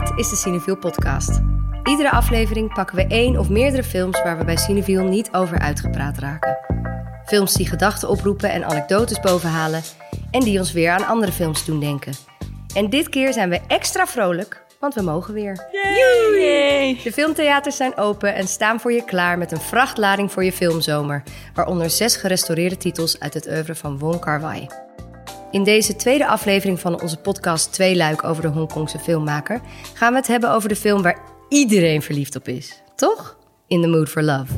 Dit is de Cineviel podcast. Iedere aflevering pakken we één of meerdere films waar we bij Cineviel niet over uitgepraat raken. Films die gedachten oproepen en anekdotes bovenhalen en die ons weer aan andere films doen denken. En dit keer zijn we extra vrolijk, want we mogen weer. Yay! De filmtheaters zijn open en staan voor je klaar met een vrachtlading voor je filmzomer, waaronder zes gerestaureerde titels uit het oeuvre van Wong Kar-wai. In deze tweede aflevering van onze podcast Twee Luik over de Hongkongse filmmaker gaan we het hebben over de film waar iedereen verliefd op is. Toch? In the Mood for Love.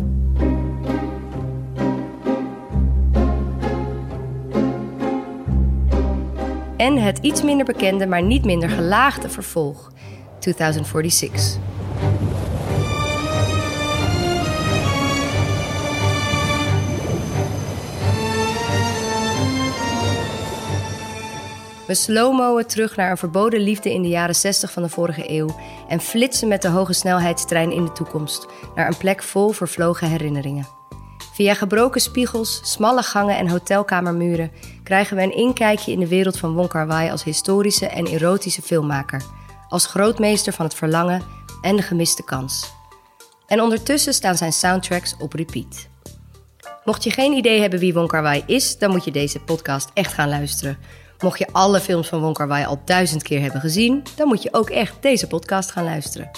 En het iets minder bekende, maar niet minder gelaagde vervolg, 2046. We slowmoen terug naar een verboden liefde in de jaren 60 van de vorige eeuw en flitsen met de hoge snelheidstrein in de toekomst naar een plek vol vervlogen herinneringen. Via gebroken spiegels, smalle gangen en hotelkamermuren krijgen we een inkijkje in de wereld van Wong Kar-wai als historische en erotische filmmaker, als grootmeester van het verlangen en de gemiste kans. En ondertussen staan zijn soundtracks op repeat. Mocht je geen idee hebben wie Wong Kar-wai is, dan moet je deze podcast echt gaan luisteren. Mocht je alle films van Wong Kar-wai al duizend keer hebben gezien, dan moet je ook echt deze podcast gaan luisteren.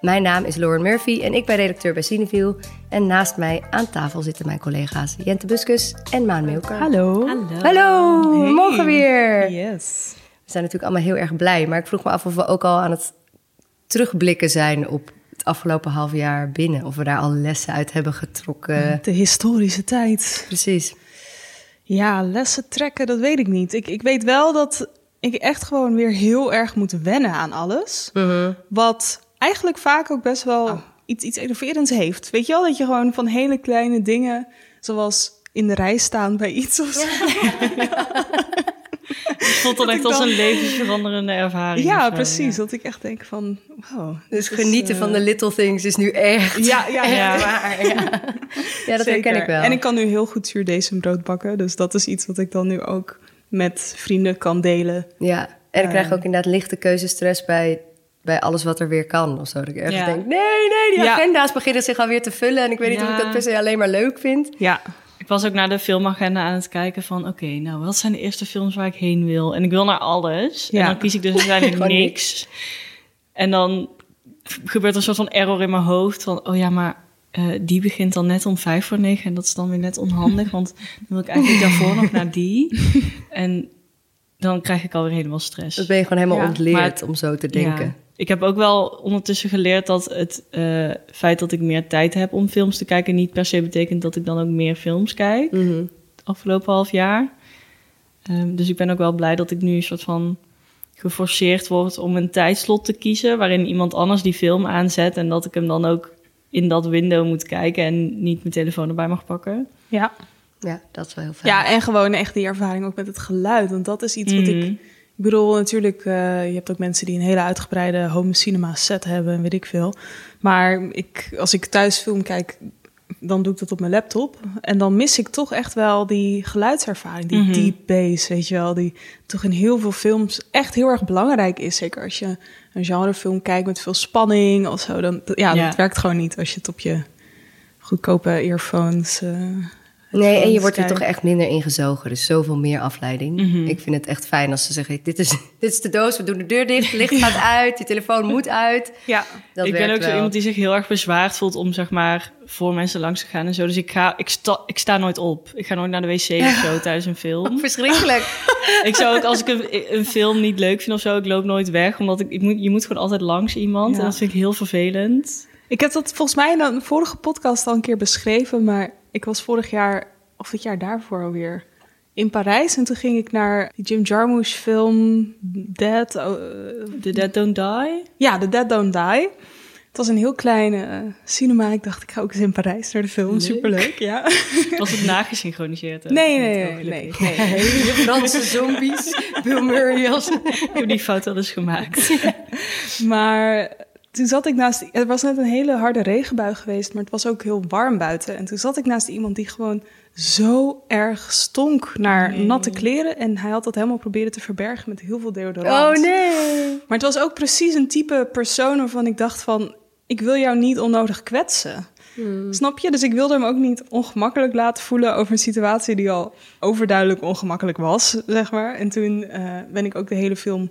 Mijn naam is Lauren Murphy en ik ben redacteur bij Cineville. En naast mij aan tafel zitten mijn collega's Jente Buskus en Maan Meelker. Hallo. Hallo, Hey. mogen weer. Yes. We zijn natuurlijk allemaal heel erg blij, maar ik vroeg me af of we ook al aan het terugblikken zijn op het afgelopen half jaar binnen. Of we daar al lessen uit hebben getrokken. De historische tijd. Precies. Ja, lessen trekken, dat weet ik niet. Ik, ik weet wel dat ik echt gewoon weer heel erg moet wennen aan alles. Wat eigenlijk vaak ook best wel iets, iets enerverends heeft. Weet je wel, dat je gewoon van hele kleine dingen, zoals in de rij staan bij iets of zo. Het voelt dan Dat echt als dan- een levensveranderende ervaring. Ja, zo, precies. ja. Dat ik echt denk van, wow. Dus is, genieten eh, van de little things is nu echt, Ja, ja, echt ja. waar. Ja, ja dat Zeker. herken ik wel. En ik kan nu heel goed zuurdesem bakken. Dus dat is iets wat ik dan nu ook met vrienden kan delen. Ja, en ik Eh. krijg ook inderdaad lichte keuzestress bij, bij alles wat er weer kan. Of zo. Dat ik ergens Ja. denk, nee, nee, die Ja. agenda's beginnen zich alweer te vullen. En ik weet niet of ik dat per se alleen maar leuk vind. Ja, Ik was ook naar de filmagenda aan het kijken van... oké, nou, wat zijn de eerste films waar ik heen wil? En ik wil naar alles. Ja. En dan kies ik dus uiteindelijk niks. En dan gebeurt er een soort van error in mijn hoofd van... oh ja, maar eh, die begint dan net om vijf voor negen... en dat is dan weer net onhandig, want dan wil ik eigenlijk daarvoor nog naar die. En dan krijg ik alweer helemaal stress. Dat ben je gewoon helemaal Ja. ontleerd Maar- om zo te denken. Ja. Ik heb ook wel ondertussen geleerd dat het eh, feit dat ik meer tijd heb om films te kijken niet per se betekent dat ik dan ook meer films kijk. Mhm. Het afgelopen half jaar. Ehm, dus ik ben ook wel blij dat ik nu een soort van geforceerd word om een tijdslot te kiezen waarin iemand anders die film aanzet en dat ik hem dan ook in dat window moet kijken en niet mijn telefoon erbij mag pakken. ja. Ja, dat is wel heel fijn. ja, en gewoon echt die ervaring ook met het geluid. Want dat is iets wat ik... Ik bedoel, natuurlijk, eh, je hebt ook mensen die een hele uitgebreide home cinema set hebben en weet ik veel. Maar ik, als ik thuis film kijk, dan doe ik dat op mijn laptop. En dan mis ik toch echt wel die geluidservaring, die Mhm. deep bass, weet je wel. Die toch in heel veel films echt heel erg belangrijk is. Zeker als je een genrefilm kijkt met veel spanning of zo. Dan, ja, Ja. dat werkt gewoon niet als je het op je goedkope earphones... eh, Nee, en je wordt er toch echt minder ingezogen. Dus zoveel meer afleiding. Mhm. Ik vind het echt fijn als ze zeggen... Dit is, dit is de doos, we doen de deur dicht, het licht gaat uit... je telefoon moet uit. Ja, Dat ik ben ook zo iemand die zich heel erg bezwaard voelt om zeg maar voor mensen langs te gaan en zo. Dus ik ga, ik sta, ik sta nooit op. Ik ga nooit naar de wc of zo tijdens een film. Verschrikkelijk. ik zou ook als ik een, een film niet leuk vind of zo, ik loop nooit weg, omdat ik, ik moet, je moet gewoon altijd langs iemand Ja. en dat vind ik heel vervelend. Ik heb dat volgens mij in een vorige podcast al een keer beschreven, maar ik was vorig jaar, of het jaar daarvoor alweer, in Parijs. En toen ging ik naar die Jim Jarmusch film Dead. oh, eh, The Dead Don't Die. ja, The Dead Don't Die. Het was een heel kleine eh, cinema. Ik dacht, ik ga ook eens in Parijs naar de film. Leuk. Superleuk, ja. Was het nagesynchroniseerd? ook? Nee, nee, nee, nee, Franse zombies. Bill Murray als... Ik heb die fout wel eens gemaakt. Maar toen zat ik naast... Het was net een hele harde regenbui geweest, maar het was ook heel warm buiten. En toen zat ik naast iemand die gewoon zo erg stonk naar Nee. natte kleren. En hij had dat helemaal proberen te verbergen met heel veel deodorant. Oh nee. Maar het was ook precies een type persoon waarvan ik dacht van... ik wil jou niet onnodig kwetsen. Snap je? Dus ik wilde hem ook niet ongemakkelijk laten voelen... over een situatie die al overduidelijk ongemakkelijk was, zeg maar. En toen eh, ben ik ook de hele film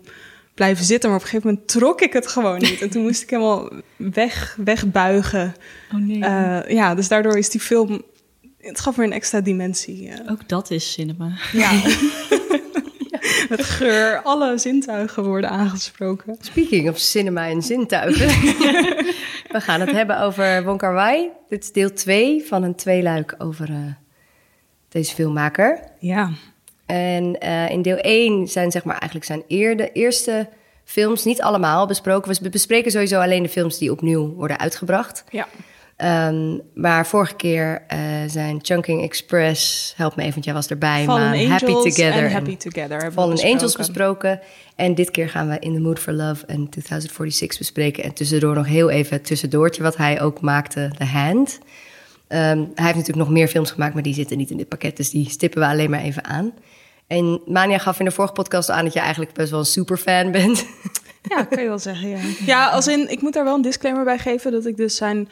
blijven zitten... maar op een gegeven moment trok ik het gewoon niet. En toen moest ik helemaal weg, wegbuigen. Oh nee. Eh, ja, dus daardoor is die film... Het gaf weer een extra dimensie. Ook dat is cinema. Ja. Met geur, alle zintuigen worden aangesproken. Speaking of cinema en zintuigen. We gaan het hebben over Wong Kar Wai. Dit is deel 2 van een tweeluik over eh, deze filmmaker. Ja. En eh, in deel 1 zijn zeg maar eigenlijk zijn eerste films, niet allemaal besproken. We bespreken sowieso alleen de films die opnieuw worden uitgebracht. Ja. Ehm, maar vorige keer eh, zijn Chunking Express, help me even, want jij was erbij, Fallen maar Angels Happy Together en Happy Together hebben Fallen besproken. Angels besproken. En dit keer gaan we In the Mood for Love en 2046 bespreken. En tussendoor nog heel even het tussendoortje wat hij ook maakte, The Hand. Ehm, hij heeft natuurlijk nog meer films gemaakt, maar die zitten niet in dit pakket. Dus die stippen we alleen maar even aan. En Mania gaf in de vorige podcast aan dat je eigenlijk best wel een superfan bent. Ja, kan je wel zeggen, ja. Ja, als in, ik moet daar wel een disclaimer bij geven... dat ik dus zijn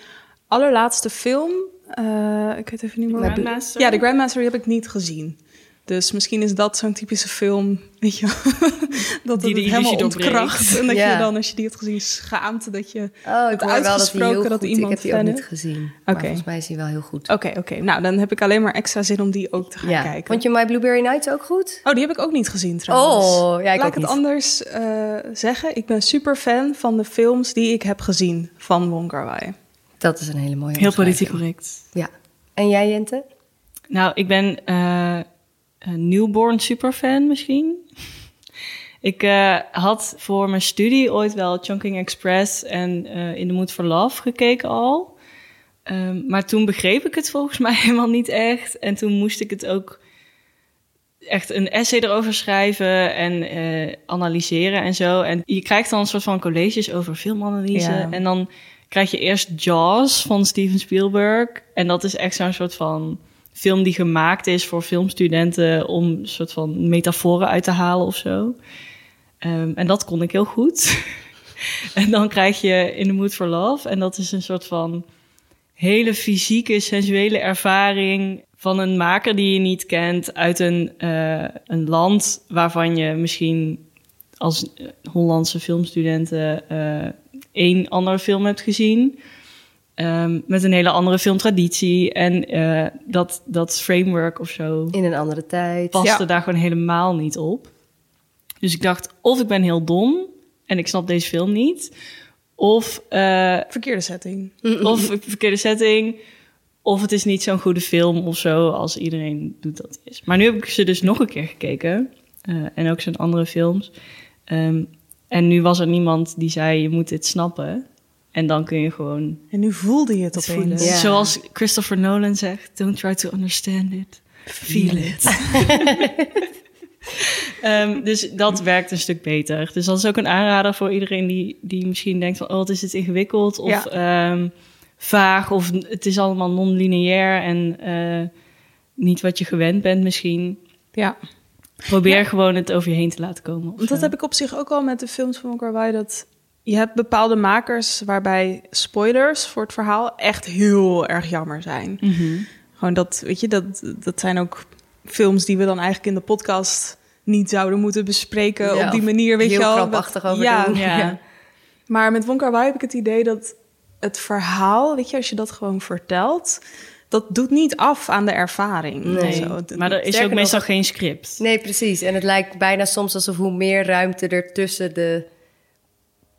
allerlaatste film... eh, ik weet even niet meer... Grandmaster? Ja, de Grandmaster die heb ik niet gezien. Dus misschien is dat zo'n typische film, weet je, dat Die het de helemaal ontkracht. En dat Ja. je dan, als je die hebt gezien, schaamt dat je... Oh, ik Het hoor wel dat dat iemand ik heb die ook niet gezien. Volgens mij is hij wel heel goed. Oké, oké. Nou, dan heb ik alleen maar extra zin om die ook te gaan ja. kijken. Vond je My Blueberry Nights ook goed? Oh, die heb ik ook niet gezien trouwens. Oh, ja, ik Laat ik het niet. anders eh, zeggen. Ik ben super fan van de films die ik heb gezien van Wong Kar Wai. Dat is een hele mooie Heel politiek correct. Ja. En jij, Jente? Nou, ik ben eh, newborn superfan misschien. ik eh, had voor mijn studie ooit wel Chunking Express en eh, In the Mood for Love gekeken al. Ehm, maar toen begreep ik het volgens mij helemaal niet echt. En toen moest ik het ook echt een essay erover schrijven en eh, analyseren en zo. En je krijgt dan een soort van colleges over filmanalyse. Ja. En dan krijg je eerst Jaws van Steven Spielberg. En dat is echt zo'n soort van film die gemaakt is voor filmstudenten om een soort van metaforen uit te halen of zo. Ehm, en dat kon ik heel goed. en dan krijg je In the Mood for Love. En dat is een soort van hele fysieke, sensuele ervaring van een maker die je niet kent uit een, eh, een land waarvan je misschien als Hollandse filmstudenten eh één andere film hebt gezien. Ehm, met een hele andere filmtraditie. En eh, dat, dat framework of zo In een andere tijd. paste Ja. daar gewoon helemaal niet op. Dus ik dacht, of ik ben heel dom en ik snap deze film niet. Of, eh, Verkeerde setting. of verkeerde setting. Of het is niet zo'n goede film of zo als iedereen doet dat is. Maar nu heb ik ze dus nog een keer gekeken. eh, en ook zijn andere films. Ehm, en nu was er niemand die zei, je moet dit snappen. En dan kun je gewoon En nu voelde je het het opeens. voelen. Ja. Zoals Christopher Nolan zegt, don't try to understand it. Feel it. Ehm, dus dat werkt een stuk beter. Dus dat is ook een aanrader voor iedereen die, die misschien denkt van... oh, wat is het ingewikkeld of Ja. ehm, vaag... of het is allemaal non-lineair en eh, niet wat je gewend bent misschien. Ja. Probeer gewoon het over je heen te laten komen. dat zo. heb ik op zich ook al met de films van Wai. Dat je hebt bepaalde makers waarbij spoilers voor het verhaal echt heel erg jammer zijn. Mhm. Gewoon dat, weet je, dat, dat zijn ook films die we dan eigenlijk in de podcast niet zouden moeten bespreken Ja, op die manier, weet heel je wel. krampachtig Dat- over ja, doen. Ja. ja. Maar met Wong Kar Wai heb ik het idee dat het verhaal, weet je, als je dat gewoon vertelt, dat doet niet af aan de ervaring. Nee. Zo, Maar er is ook meestal nog- geen script. Nee, precies. En het lijkt bijna soms alsof hoe meer ruimte er tussen de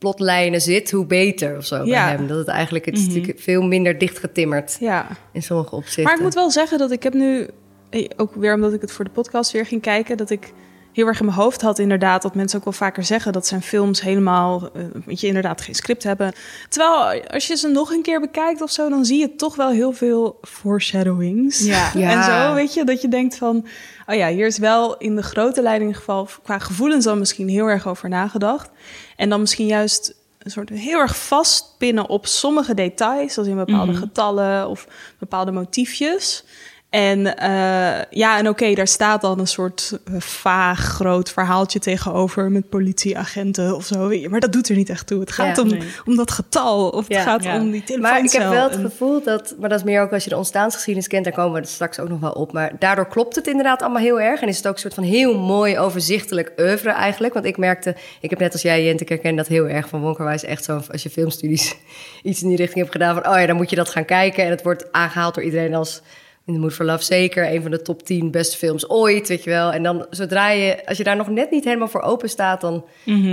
plotlijnen zit, hoe beter of zo bij Ja. hem. Dat het eigenlijk het is natuurlijk veel minder dichtgetimmerd ja. in sommige opzichten. Maar ik moet wel zeggen dat ik heb nu, eh, ook weer omdat ik het voor de podcast weer ging kijken, dat ik heel erg in mijn hoofd had inderdaad dat mensen ook wel vaker zeggen dat zijn films helemaal, eh, weet je, inderdaad geen script hebben. Terwijl als je ze nog een keer bekijkt of zo, dan zie je toch wel heel veel foreshadowings. Ja. Ja. En zo, weet je, dat je denkt van, oh ja, hier is wel in de grote in ieder geval qua gevoelens dan misschien heel erg over nagedacht. En dan misschien juist een soort heel erg vastpinnen op sommige details, als in bepaalde Mhm. getallen of bepaalde motiefjes. En eh, ja, en oké, daar staat dan een soort eh, vaag groot verhaaltje tegenover met politieagenten of zo. Maar dat doet er niet echt toe. Het gaat Ja, om, nee. om dat getal of Ja, het gaat ja. om die telefooncel. Maar ik heb wel het gevoel dat, maar dat is meer ook als je de ontstaansgeschiedenis kent, daar komen we straks ook nog wel op. Maar daardoor klopt het inderdaad allemaal heel erg. En is het ook een soort van heel mooi, overzichtelijk oeuvre eigenlijk. Want ik merkte, ik heb net als jij, Jente, ik herken dat heel erg van Wonkerwijs. Echt zo, als je filmstudies iets in die richting hebt gedaan, van oh ja, dan moet je dat gaan kijken. En het wordt aangehaald door iedereen als in The Mood for Love zeker een van de top 10 beste films ooit, weet je wel. En dan zodra je, als je daar nog net niet helemaal voor open staat, dan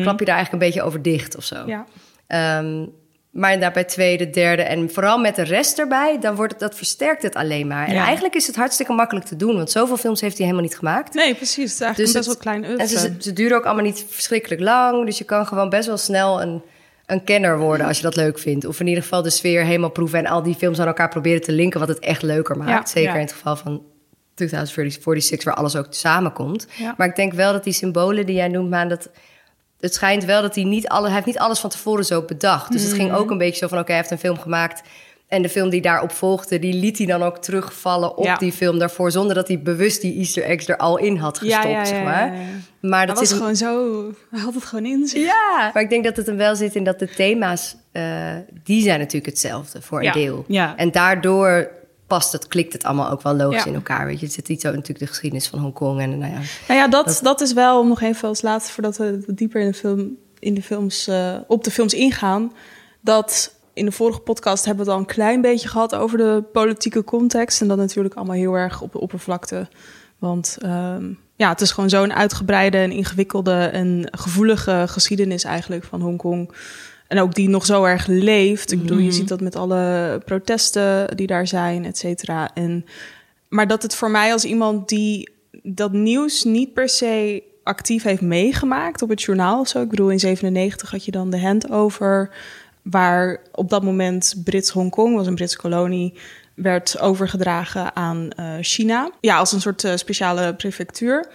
klap je daar eigenlijk een beetje over dicht of zo. Ja. Ehm, maar inderdaad bij tweede, derde en vooral met de rest erbij, dan wordt het, dat versterkt het alleen maar. En Ja. eigenlijk is het hartstikke makkelijk te doen, want zoveel films heeft hij helemaal niet gemaakt. Nee, precies. Het is eigenlijk Dus het- best wel klein En ze, ze duren ook allemaal niet verschrikkelijk lang, dus je kan gewoon best wel snel een, een kenner worden als je dat leuk vindt. Of in ieder geval de sfeer helemaal proeven en al die films aan elkaar proberen te linken, wat het echt leuker maakt. Ja, Zeker ja. in het geval van 2046, waar alles ook samenkomt. Ja. Maar ik denk wel dat die symbolen die jij noemt, Maan, dat het schijnt wel dat hij niet alle, hij heeft niet alles van tevoren zo bedacht. Dus het ging Mhm. ook een beetje zo van, oké, hij heeft een film gemaakt. En de film die daarop volgde, die liet hij dan ook terugvallen op Ja. die film daarvoor, zonder dat hij bewust die Easter eggs er al in had gestopt, zeg maar. ja, ja. Maar Dat dat was zit gewoon zo... Hij had het gewoon in zich. ja, maar ik denk dat het hem wel zit in dat de thema's, eh, die zijn natuurlijk hetzelfde voor een Ja, deel. ja. En daardoor past het, klikt het allemaal ook wel logisch Ja. in elkaar. Weet je, het zit iets zo natuurlijk de geschiedenis van Hongkong en nou ja. Nou ja, dat, Dat- dat... is wel, om nog even als laatste, voordat we dieper in de, film, in de films, eh, op de films ingaan, dat in de vorige podcast hebben we het al een klein beetje gehad over de politieke context. En dat natuurlijk allemaal heel erg op de oppervlakte. Want ehm, ja, het is gewoon zo'n uitgebreide en ingewikkelde en gevoelige geschiedenis eigenlijk van Hongkong. En ook die nog zo erg leeft. Ik bedoel, je ziet dat met alle protesten die daar zijn, et cetera. En maar dat het voor mij als iemand die dat nieuws niet per se actief heeft meegemaakt op het journaal of zo. Ik bedoel, in 97 had je dan de handover, waar op dat moment Brits Hongkong, was een Britse kolonie, werd overgedragen aan eh, China. Ja, als een soort eh, speciale prefectuur.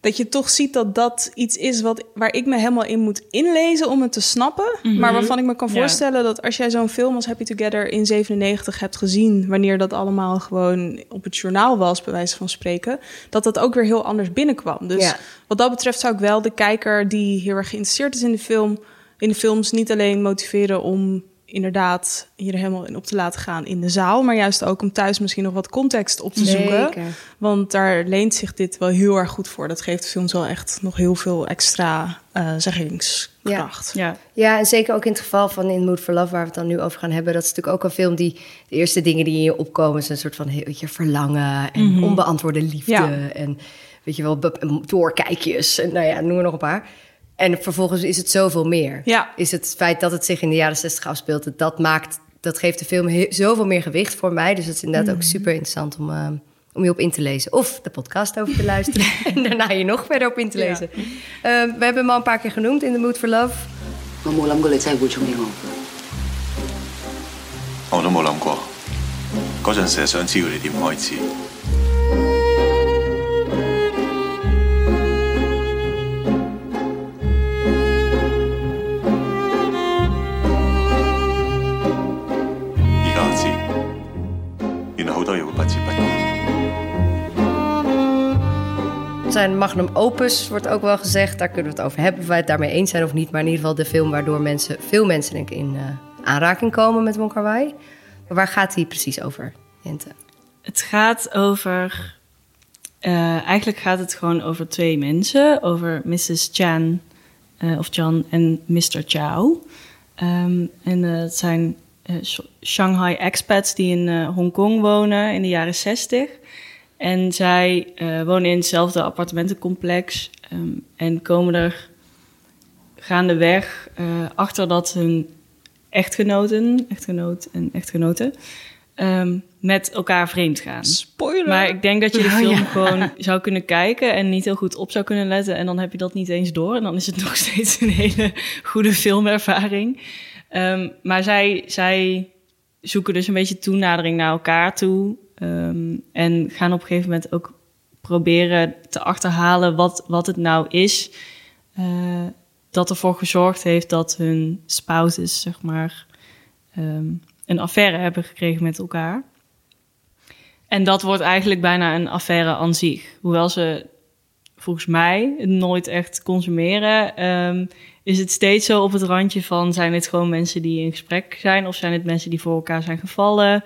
Dat je toch ziet dat dat iets is wat, waar ik me helemaal in moet inlezen om het te snappen. Maar waarvan ik me kan Ja. voorstellen dat als jij zo'n film als Happy Together in 97 hebt gezien, wanneer dat allemaal gewoon op het journaal was, bij wijze van spreken, dat dat ook weer heel anders binnenkwam. Dus Ja. wat dat betreft zou ik wel de kijker die heel erg geïnteresseerd is in de film, in de films niet alleen motiveren om inderdaad hier helemaal in op te laten gaan in de zaal, maar juist ook om thuis misschien nog wat context op te zoeken. Zeker. Want daar leent zich dit wel heel erg goed voor. Dat geeft de films wel echt nog heel veel extra eh zeggingskracht. Ja, Ja, en zeker ook in het geval van In Mood for Love, waar we het dan nu over gaan hebben. Dat is natuurlijk ook een film die de eerste dingen die in je opkomen, is een soort van weet je, verlangen en onbeantwoorde liefde. Mhm. Ja. En weet je wel, doorkijkjes en nou ja, noem er nog een paar. En vervolgens is het zoveel meer. Ja. Is het feit dat het zich in de jaren 60 afspeelt, dat- dat maakt, dat geeft de film zoveel meer gewicht voor mij. Dus het is inderdaad Mhm. ook super interessant om, eh, om je op in te lezen. Of de podcast over te luisteren en daarna je nog verder op in te Ja. lezen. Eh, we hebben hem al een paar keer genoemd in The Mood for Love. 我 Zijn magnum opus wordt ook wel gezegd. Daar kunnen we het over hebben, of wij het daarmee eens zijn of niet. Maar in ieder geval de film waardoor mensen, veel mensen in eh, aanraking komen met Wong Kar Waar gaat hij precies over, Jente? Het gaat over... Eh, eigenlijk gaat het gewoon over twee mensen. Over Mrs. Chan, eh, of Chan, en Mr. Chow. Ehm, en het zijn Shanghai expats die in eh, Hongkong wonen in de jaren 60. En zij eh, wonen in hetzelfde appartementencomplex ehm, en komen er gaandeweg eh achter dat hun echtgenoten, echtgenoot en echtgenoten, ehm, met elkaar vreemd gaan. Spoiler! Maar ik denk dat je de Oh, film ja. gewoon zou kunnen kijken en niet heel goed op zou kunnen letten. En dan heb je dat niet eens door. En dan is het nog steeds een hele goede filmervaring. Ehm, maar zij, zij zoeken dus een beetje toenadering naar elkaar toe. ehm, en gaan op een gegeven moment ook proberen te achterhalen wat, wat het nou is. eh, dat ervoor gezorgd heeft dat hun spouses, zeg maar, ehm, een affaire hebben gekregen met elkaar. En dat wordt eigenlijk bijna een affaire aan zich. Hoewel ze volgens mij nooit echt consumeren, is het steeds zo op het randje van: zijn het gewoon mensen die in gesprek zijn, of zijn het mensen die voor elkaar zijn gevallen?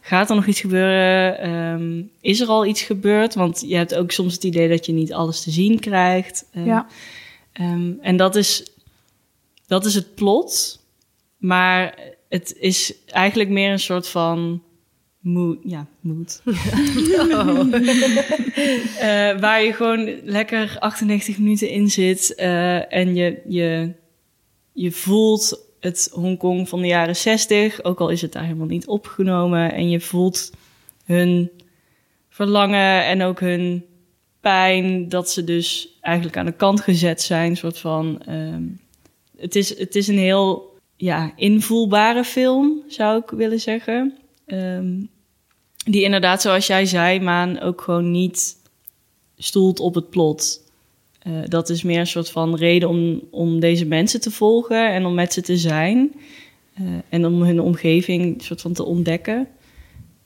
Gaat er nog iets gebeuren? Ehm, is er al iets gebeurd? Want je hebt ook soms het idee dat je niet alles te zien krijgt. Ehm, Ja. ehm, en dat is, dat is het plot. Maar het is eigenlijk meer een soort van mood. Ja, mood. Eh, waar je gewoon lekker 98 minuten in zit. eh, en je, je, je voelt het Hongkong van de jaren 60. Ook al is het daar helemaal niet opgenomen. En je voelt hun verlangen en ook hun pijn. Dat ze dus eigenlijk aan de kant gezet zijn. Een soort van. ehm, het, is, het is een heel ja, invoelbare film, zou ik willen zeggen. Ehm, die inderdaad, zoals jij zei, Maan, ook gewoon niet stoelt op het plot. Eh, dat is meer een soort van reden om, om deze mensen te volgen en om met ze te zijn. Eh, en om hun omgeving soort van te ontdekken.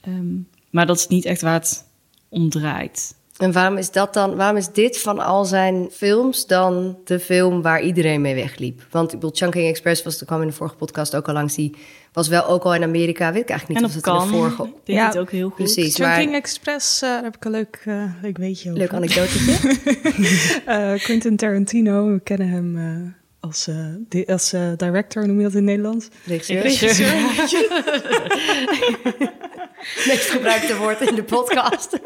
Ehm, maar dat is niet echt waar het om draait. En waarom is dat dan? Waarom is dit van al zijn films dan de film waar iedereen mee wegliep? Want ik bedoel, Chunking Express was, kwam in de vorige podcast ook al langs. Die was wel ook al in Amerika. Weet ik eigenlijk En niet op of het in de vorige. Ja, het ook heel goed. Precies, Chunking maar Express, eh, daar heb ik een leuk, eh, leuk weetje over. leuk anekdotetje. Eh, Quentin Tarantino, we kennen hem eh, als, eh, di- als eh, director, noem je dat in het Nederlands? Regisseur. Meest gebruikte woord in de podcast.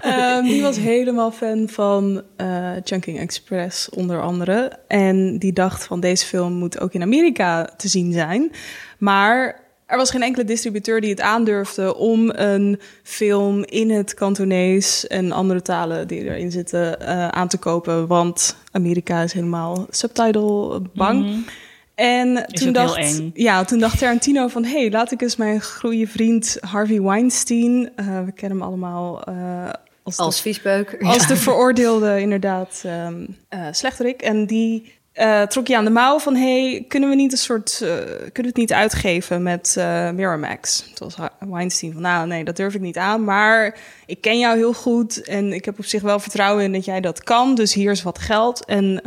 Ehm, die was helemaal fan van eh Chunking Express, onder andere. En die dacht van deze film moet ook in Amerika te zien zijn. Maar er was geen enkele distributeur die het aandurfde om een film in het Kantonees en andere talen die erin zitten eh, aan te kopen. Want Amerika is helemaal subtitle bang. En toen ook heel dacht, eng. ja, toen dacht Tarantino van... hé, hey, laat ik eens mijn goede vriend Harvey Weinstein... eh, we kennen hem allemaal eh, als, de- Als viespeuk. als de veroordeelde inderdaad um, slechterik. En die eh, trok je aan de mouw van... hey, kunnen we niet een soort... eh, kunnen we het niet uitgeven met eh Miramax? Toen was Weinstein van... nou, nee, dat durf ik niet aan. Maar ik ken jou heel goed... en ik heb op zich wel vertrouwen in dat jij dat kan. Dus hier is wat geld. En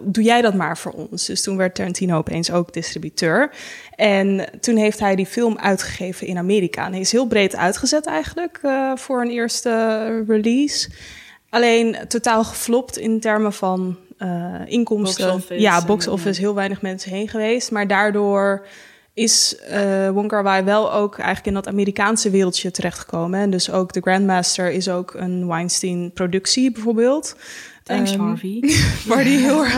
doe jij dat maar voor ons. Dus toen werd Tarantino opeens ook distributeur. En toen heeft hij die film uitgegeven in Amerika. En hij is heel breed uitgezet eigenlijk... voor een eerste release... Alleen totaal geflopt in termen van eh, inkomsten. Box office ja, box office, ja. heel weinig mensen heen geweest. Maar daardoor is eh Wong Kar-wai wel ook eigenlijk in dat Amerikaanse wereldje terechtgekomen. En dus ook The Grandmaster is ook een Weinstein-productie bijvoorbeeld. Thanks, Ehm, Harvey. Maar die heel erg.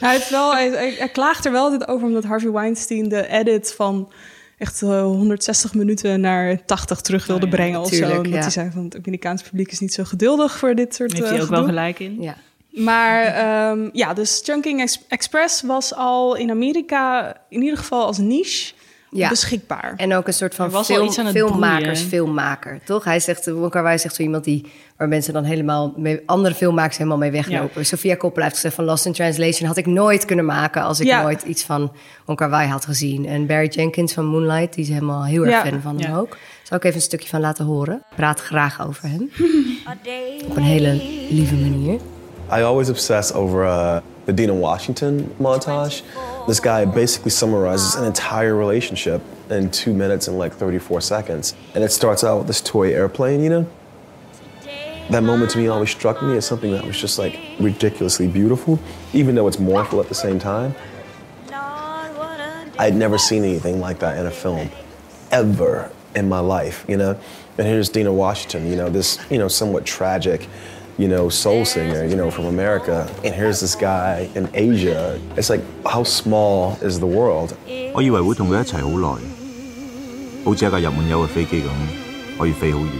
Hij, heeft wel, hij, hij, hij klaagt er wel altijd over, omdat Harvey Weinstein de edit van echt eh, 160 minuten naar 80 terug wilde Oh ja, brengen. Of zo. Omdat ja. hij zei van het Amerikaanse publiek is niet zo geduldig voor dit soort Daar heeft eh, hij ook wel gelijk in. Ja. Maar ehm, ja, dus Chunking Ex- Express was al in Amerika in ieder geval als niche Ja. beschikbaar. En ook een soort van Er was al film, iets aan het filmmakers, filmmaker, toch? Hij zegt, Wong Kar-wai zegt zo iemand die, waar mensen dan helemaal, mee, andere filmmakers helemaal mee weglopen. Sofia Coppola heeft gezegd van Lost in Translation had ik nooit kunnen maken als ik Ja. nooit iets van Wong Kar-wai had gezien. En Barry Jenkins van Moonlight, die is helemaal heel erg Ja. fan van hem ook. Zal ik even een stukje van laten horen. Ik praat graag over hem. Op een hele lieve manier. I always obsess over uh, the Dina Washington montage. This guy basically summarizes an entire relationship in two minutes and like 34 seconds. And it starts out with this toy airplane, you know? That moment to me always struck me as something that was just like ridiculously beautiful, even though it's mournful at the same time. I'd never seen anything like that in a film, ever in my life, you know? And here's Dina Washington, you know, this, you know, somewhat tragic, you know, soul singer, you know, from America. And here's this guy in Asia. It's like, how small is the world? 我以为会同佢一齐好耐，好似一架日满油嘅飞机咁，可以飞好远。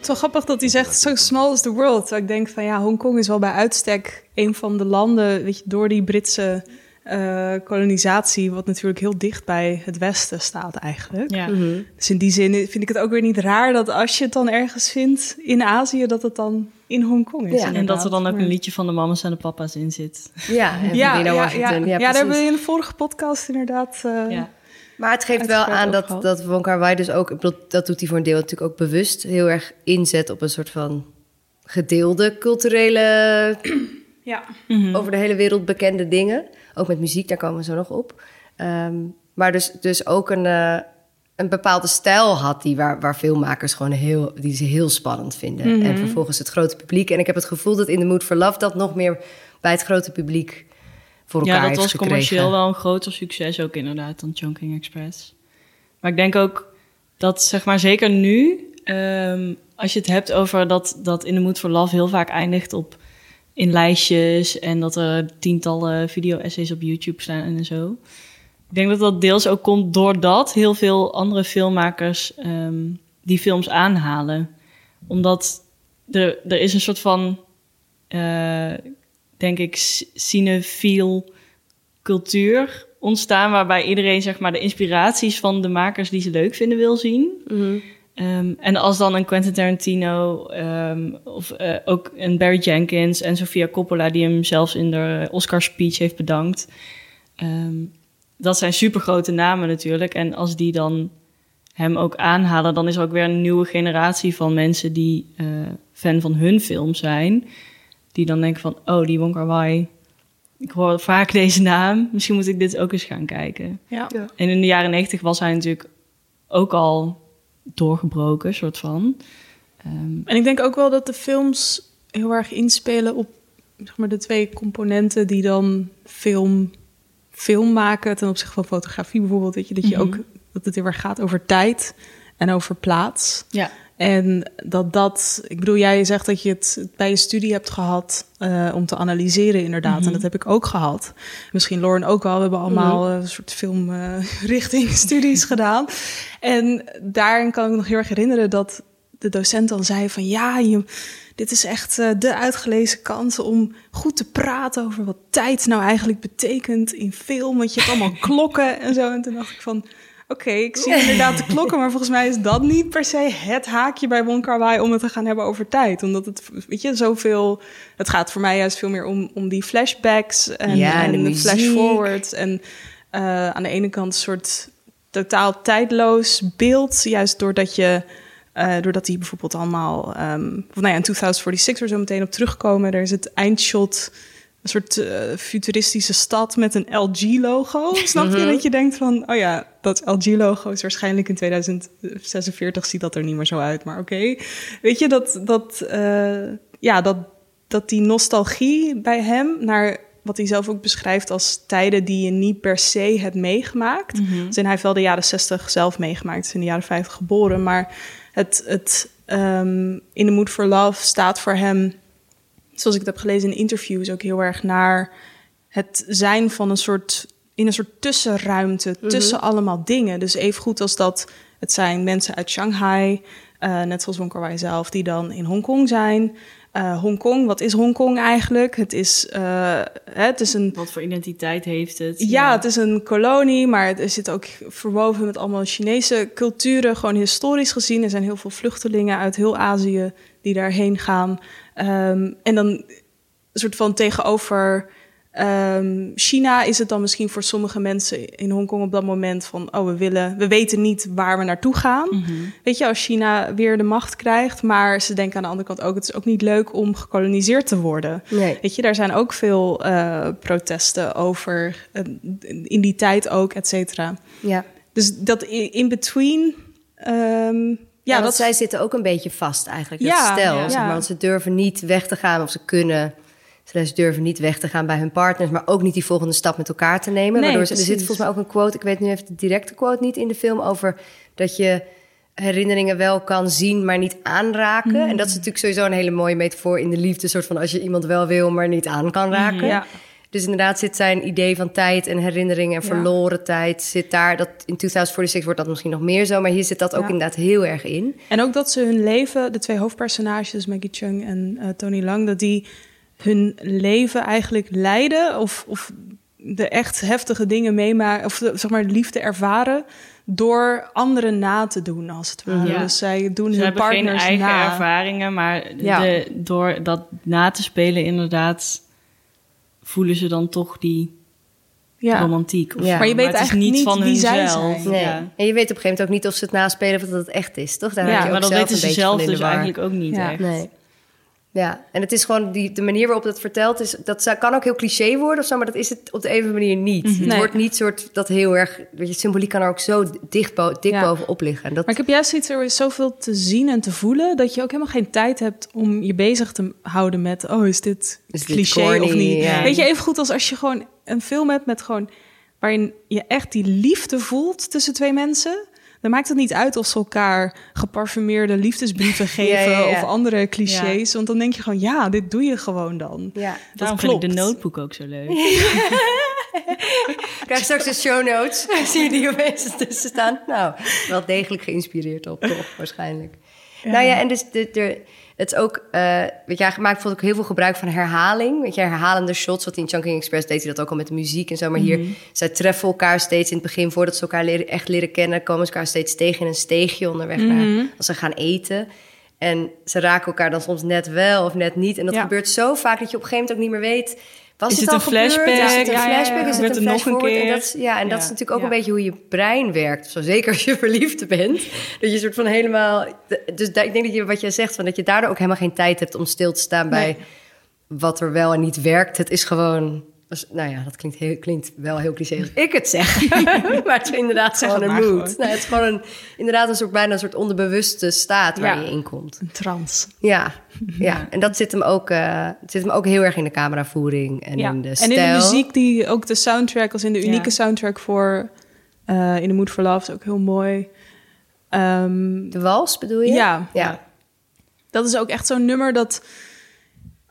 Het is wel grappig dat hij zegt, so small is the world. Terwijl ik denk van ja, Hongkong is wel bij uitstek een van de landen, weet je, door die Britse eh, kolonisatie, wat natuurlijk heel dicht bij het Westen staat eigenlijk. Ja. Dus in die zin vind ik het ook weer niet raar dat als je het dan ergens vindt in Azië, dat het dan in Hongkong is. Ja, En dat er dan ook een liedje van de mama's en de papa's in zit. Ja, en Ja, ja, ja, Washington. ja, Ja, daar hebben we in de vorige podcast inderdaad. eh, Ja. Maar het geeft wel aan dat, dat Wong Kar Wai dus ook... Dat doet hij voor een deel natuurlijk ook bewust... heel erg inzet op een soort van gedeelde culturele... ja. over de hele wereld bekende dingen. Ook met muziek, daar komen we zo nog op. Ehm, maar dus, dus ook een, eh, een bepaalde stijl had die waar, waar filmmakers gewoon heel, die ze heel spannend vinden. En vervolgens het grote publiek. En ik heb het gevoel dat in The Mood for Love dat nog meer bij het grote publiek voor elkaar Ja, dat heeft was gekregen. commercieel wel een groter succes ook inderdaad dan Chongqing Express. Maar ik denk ook dat, zeg maar, zeker nu, ehm, als je het hebt over dat, dat In the Mood for Love heel vaak eindigt op in lijstjes en dat er tientallen video-essays op YouTube staan en zo. Ik denk dat dat deels ook komt doordat heel veel andere filmmakers ehm, die films aanhalen. Omdat er, er is een soort van, eh, denk ik, cinefiel cultuur ontstaan... waarbij iedereen zeg maar, de inspiraties van de makers die ze leuk vinden wil zien. Ehm, en als dan een Quentin Tarantino ehm, of eh, ook een Barry Jenkins en Sofia Coppola... die hem zelfs in de Oscar speech heeft bedankt... ehm, dat zijn supergrote namen natuurlijk. En als die dan hem ook aanhalen... dan is er ook weer een nieuwe generatie van mensen... die eh, fan van hun film zijn... die dan denken van, oh, die Wong Kar-wai... ik hoor vaak deze naam, misschien moet ik dit ook eens gaan kijken. Ja. En in de jaren negentig was hij natuurlijk ook al doorgebroken, soort van. Ehm, En ik denk ook wel dat de films heel erg inspelen op zeg maar, de twee componenten die dan film, film maken ten opzichte van fotografie bijvoorbeeld. Weet je, dat, je ook, dat het heel erg gaat over tijd en over plaats. ja. En dat dat, ik bedoel, jij zegt dat je het bij je studie hebt gehad eh, om te analyseren, inderdaad. En dat heb ik ook gehad. Misschien Lauren ook wel. We hebben allemaal eh, een soort filmrichting studies gedaan. En daarin kan ik me nog heel erg herinneren dat de docent dan zei van ja, je, dit is echt eh, de uitgelezen kans om goed te praten over wat tijd nou eigenlijk betekent in film. Want je hebt allemaal klokken en zo. En toen dacht ik van Oké, ik zie inderdaad de klokken, maar volgens mij is dat niet per se het haakje bij Kar Wai om het te gaan hebben over tijd. Omdat het, weet je, zoveel... Het gaat voor mij juist veel meer om, om die flashbacks en, Ja, en de de flash-forwards. En eh, aan de ene kant een soort totaal tijdloos beeld, juist doordat je... eh, doordat die bijvoorbeeld allemaal... ehm of nou ja, in 2046 er zo meteen op terugkomen. Er is het eindshot een soort eh, futuristische stad met een LG-logo. Snap je? Dat je denkt van, oh ja, dat LG-logo is waarschijnlijk in 2046 ziet dat er niet meer zo uit. Maar oké, weet je, dat, dat, eh, ja, dat, dat die nostalgie bij hem naar wat hij zelf ook beschrijft als tijden die je niet per se hebt meegemaakt. Dus en hij heeft wel de jaren 60 zelf meegemaakt, is in de jaren 50 geboren. Maar het, het ehm, In the Mood for Love staat voor hem zoals ik het heb gelezen in interviews, ook heel erg naar het zijn van een soort in een soort tussenruimte tussen allemaal dingen. Dus even goed als dat het zijn mensen uit Shanghai, eh, net zoals Wong Kar-wai zelf, die dan in Hongkong zijn. Eh Hongkong, wat is Hongkong eigenlijk? Het is, eh, hè, het is een Wat voor identiteit heeft het? ja, het is een kolonie, maar het zit ook verwoven met allemaal Chinese culturen. Gewoon historisch gezien. Er zijn heel veel vluchtelingen uit heel Azië die daarheen gaan. Ehm, en dan een soort van tegenover ehm, China is het dan misschien voor sommige mensen in Hongkong op dat moment van... oh, we, willen, we weten niet waar we naartoe gaan. Weet je, als China weer de macht krijgt. Maar ze denken aan de andere kant ook... het is ook niet leuk om gekoloniseerd te worden. Nee. Weet je, daar zijn ook veel eh, protesten over, eh, in die tijd ook, et cetera. Ja. Dus dat i- in between, ehm, ja, dat zij zitten ook een beetje vast eigenlijk. Dat stel, zeg maar, want ze durven niet weg te gaan of ze kunnen. Ze durven niet weg te gaan bij hun partners, maar ook niet die volgende stap met elkaar te nemen. Nee, waardoor ze, er zit volgens mij ook een quote, ik weet nu even de directe quote niet in de film, over dat je herinneringen wel kan zien, maar niet aanraken. Hmm. En dat is natuurlijk sowieso een hele mooie metafoor in de liefde, soort van als je iemand wel wil, maar niet aan kan raken. Ja. Dus inderdaad zit zijn idee van tijd en herinnering en Ja. verloren tijd zit daar. Dat in 2046 wordt dat misschien nog meer zo, maar hier zit dat ook Ja. inderdaad heel erg in. En ook dat ze hun leven, de twee hoofdpersonages, Maggie Chung en eh, Tony Lang, dat die hun leven eigenlijk leiden of, of de echt heftige dingen meemaken, of de, zeg maar liefde ervaren door anderen na te doen, als het ware. Ja. Dus zij doen Ze hun hebben geen partners eigen na. ervaringen, maar Ja. de, door dat na te spelen inderdaad voelen ze dan toch die Ja. romantiek. Of Ja. Maar je weet het is eigenlijk niet van wie zij zijn. Nee. Ja. En je weet op een gegeven moment ook niet of ze het naspelen of dat het echt is, toch? Daar Ja, raak je ook Maar dat zelf weten een ze zelf dus eigenlijk ook niet Ja. echt. Nee. Ja, en het is gewoon die, de manier waarop dat verteld is. Dat kan ook heel cliché worden of zo, maar dat is het op de andere manier niet. Het Nee. wordt niet soort dat heel erg. Weet je, symboliek kan er ook zo dicht bo dik Ja. bovenop liggen. En dat, Maar ik heb juist iets, er is zoveel te zien en te voelen... dat je ook helemaal geen tijd hebt om je bezig te houden met... oh, is dit Is dit cliché corny? of niet? Ja. Weet je, even goed als als je gewoon een film hebt met gewoon... waarin je echt die liefde voelt tussen twee mensen... dan maakt het niet uit of ze elkaar geparfumeerde liefdesbrieven geven... ja, ja. of andere clichés. Want dan denk je gewoon, ja, dit doe je gewoon dan. ja. Daarom klopt. vind ik de notebook ook zo leuk. Krijg je straks de show notes. Zie je die opeens tussen staan? Nou, wel degelijk geïnspireerd op, toch? Waarschijnlijk. Nou ja, en dus de, de, het is ook... eh weet je, hij maakt ook heel veel gebruik van herhaling. Weet je, herhalende shots. Wat in Chunking Express deed hij dat ook al met de muziek en zo. Maar hier, zij treffen elkaar steeds in het begin... voordat ze elkaar leren, echt leren kennen... komen ze elkaar steeds tegen in een steegje onderweg naar... als ze gaan eten... En ze raken elkaar dan soms net wel of net niet. En dat Ja. gebeurt zo vaak dat je op een gegeven moment ook niet meer weet... Was Is het, een flashback? Is het een flashback? Is het een het nog een flash? En keer? dat is- ja, en dat is natuurlijk ook een beetje hoe je brein werkt. Zo, zeker als je verliefd bent. Dat je soort van helemaal... Dus ik denk dat je wat jij zegt, van dat je daardoor ook helemaal geen tijd hebt om stil te staan bij Nee. wat er wel en niet werkt. Het is gewoon... Nou ja, dat klinkt, heel, klinkt wel heel cliché als ik het zeg. maar het is inderdaad Zeg gewoon een mood. Nou, het is gewoon een, inderdaad een soort, bijna een soort onderbewuste staat waar Ja. je in komt. Een trance. Ja, ja. en dat zit hem, ook, eh, zit hem ook heel erg in de cameravoering en Ja. in de en stijl. in de muziek, die ook de soundtrack, als in de unieke Ja. soundtrack voor eh, In the Mood for Love, is ook heel mooi. Ehm, De wals bedoel je? Ja. ja. dat is ook echt zo'n nummer dat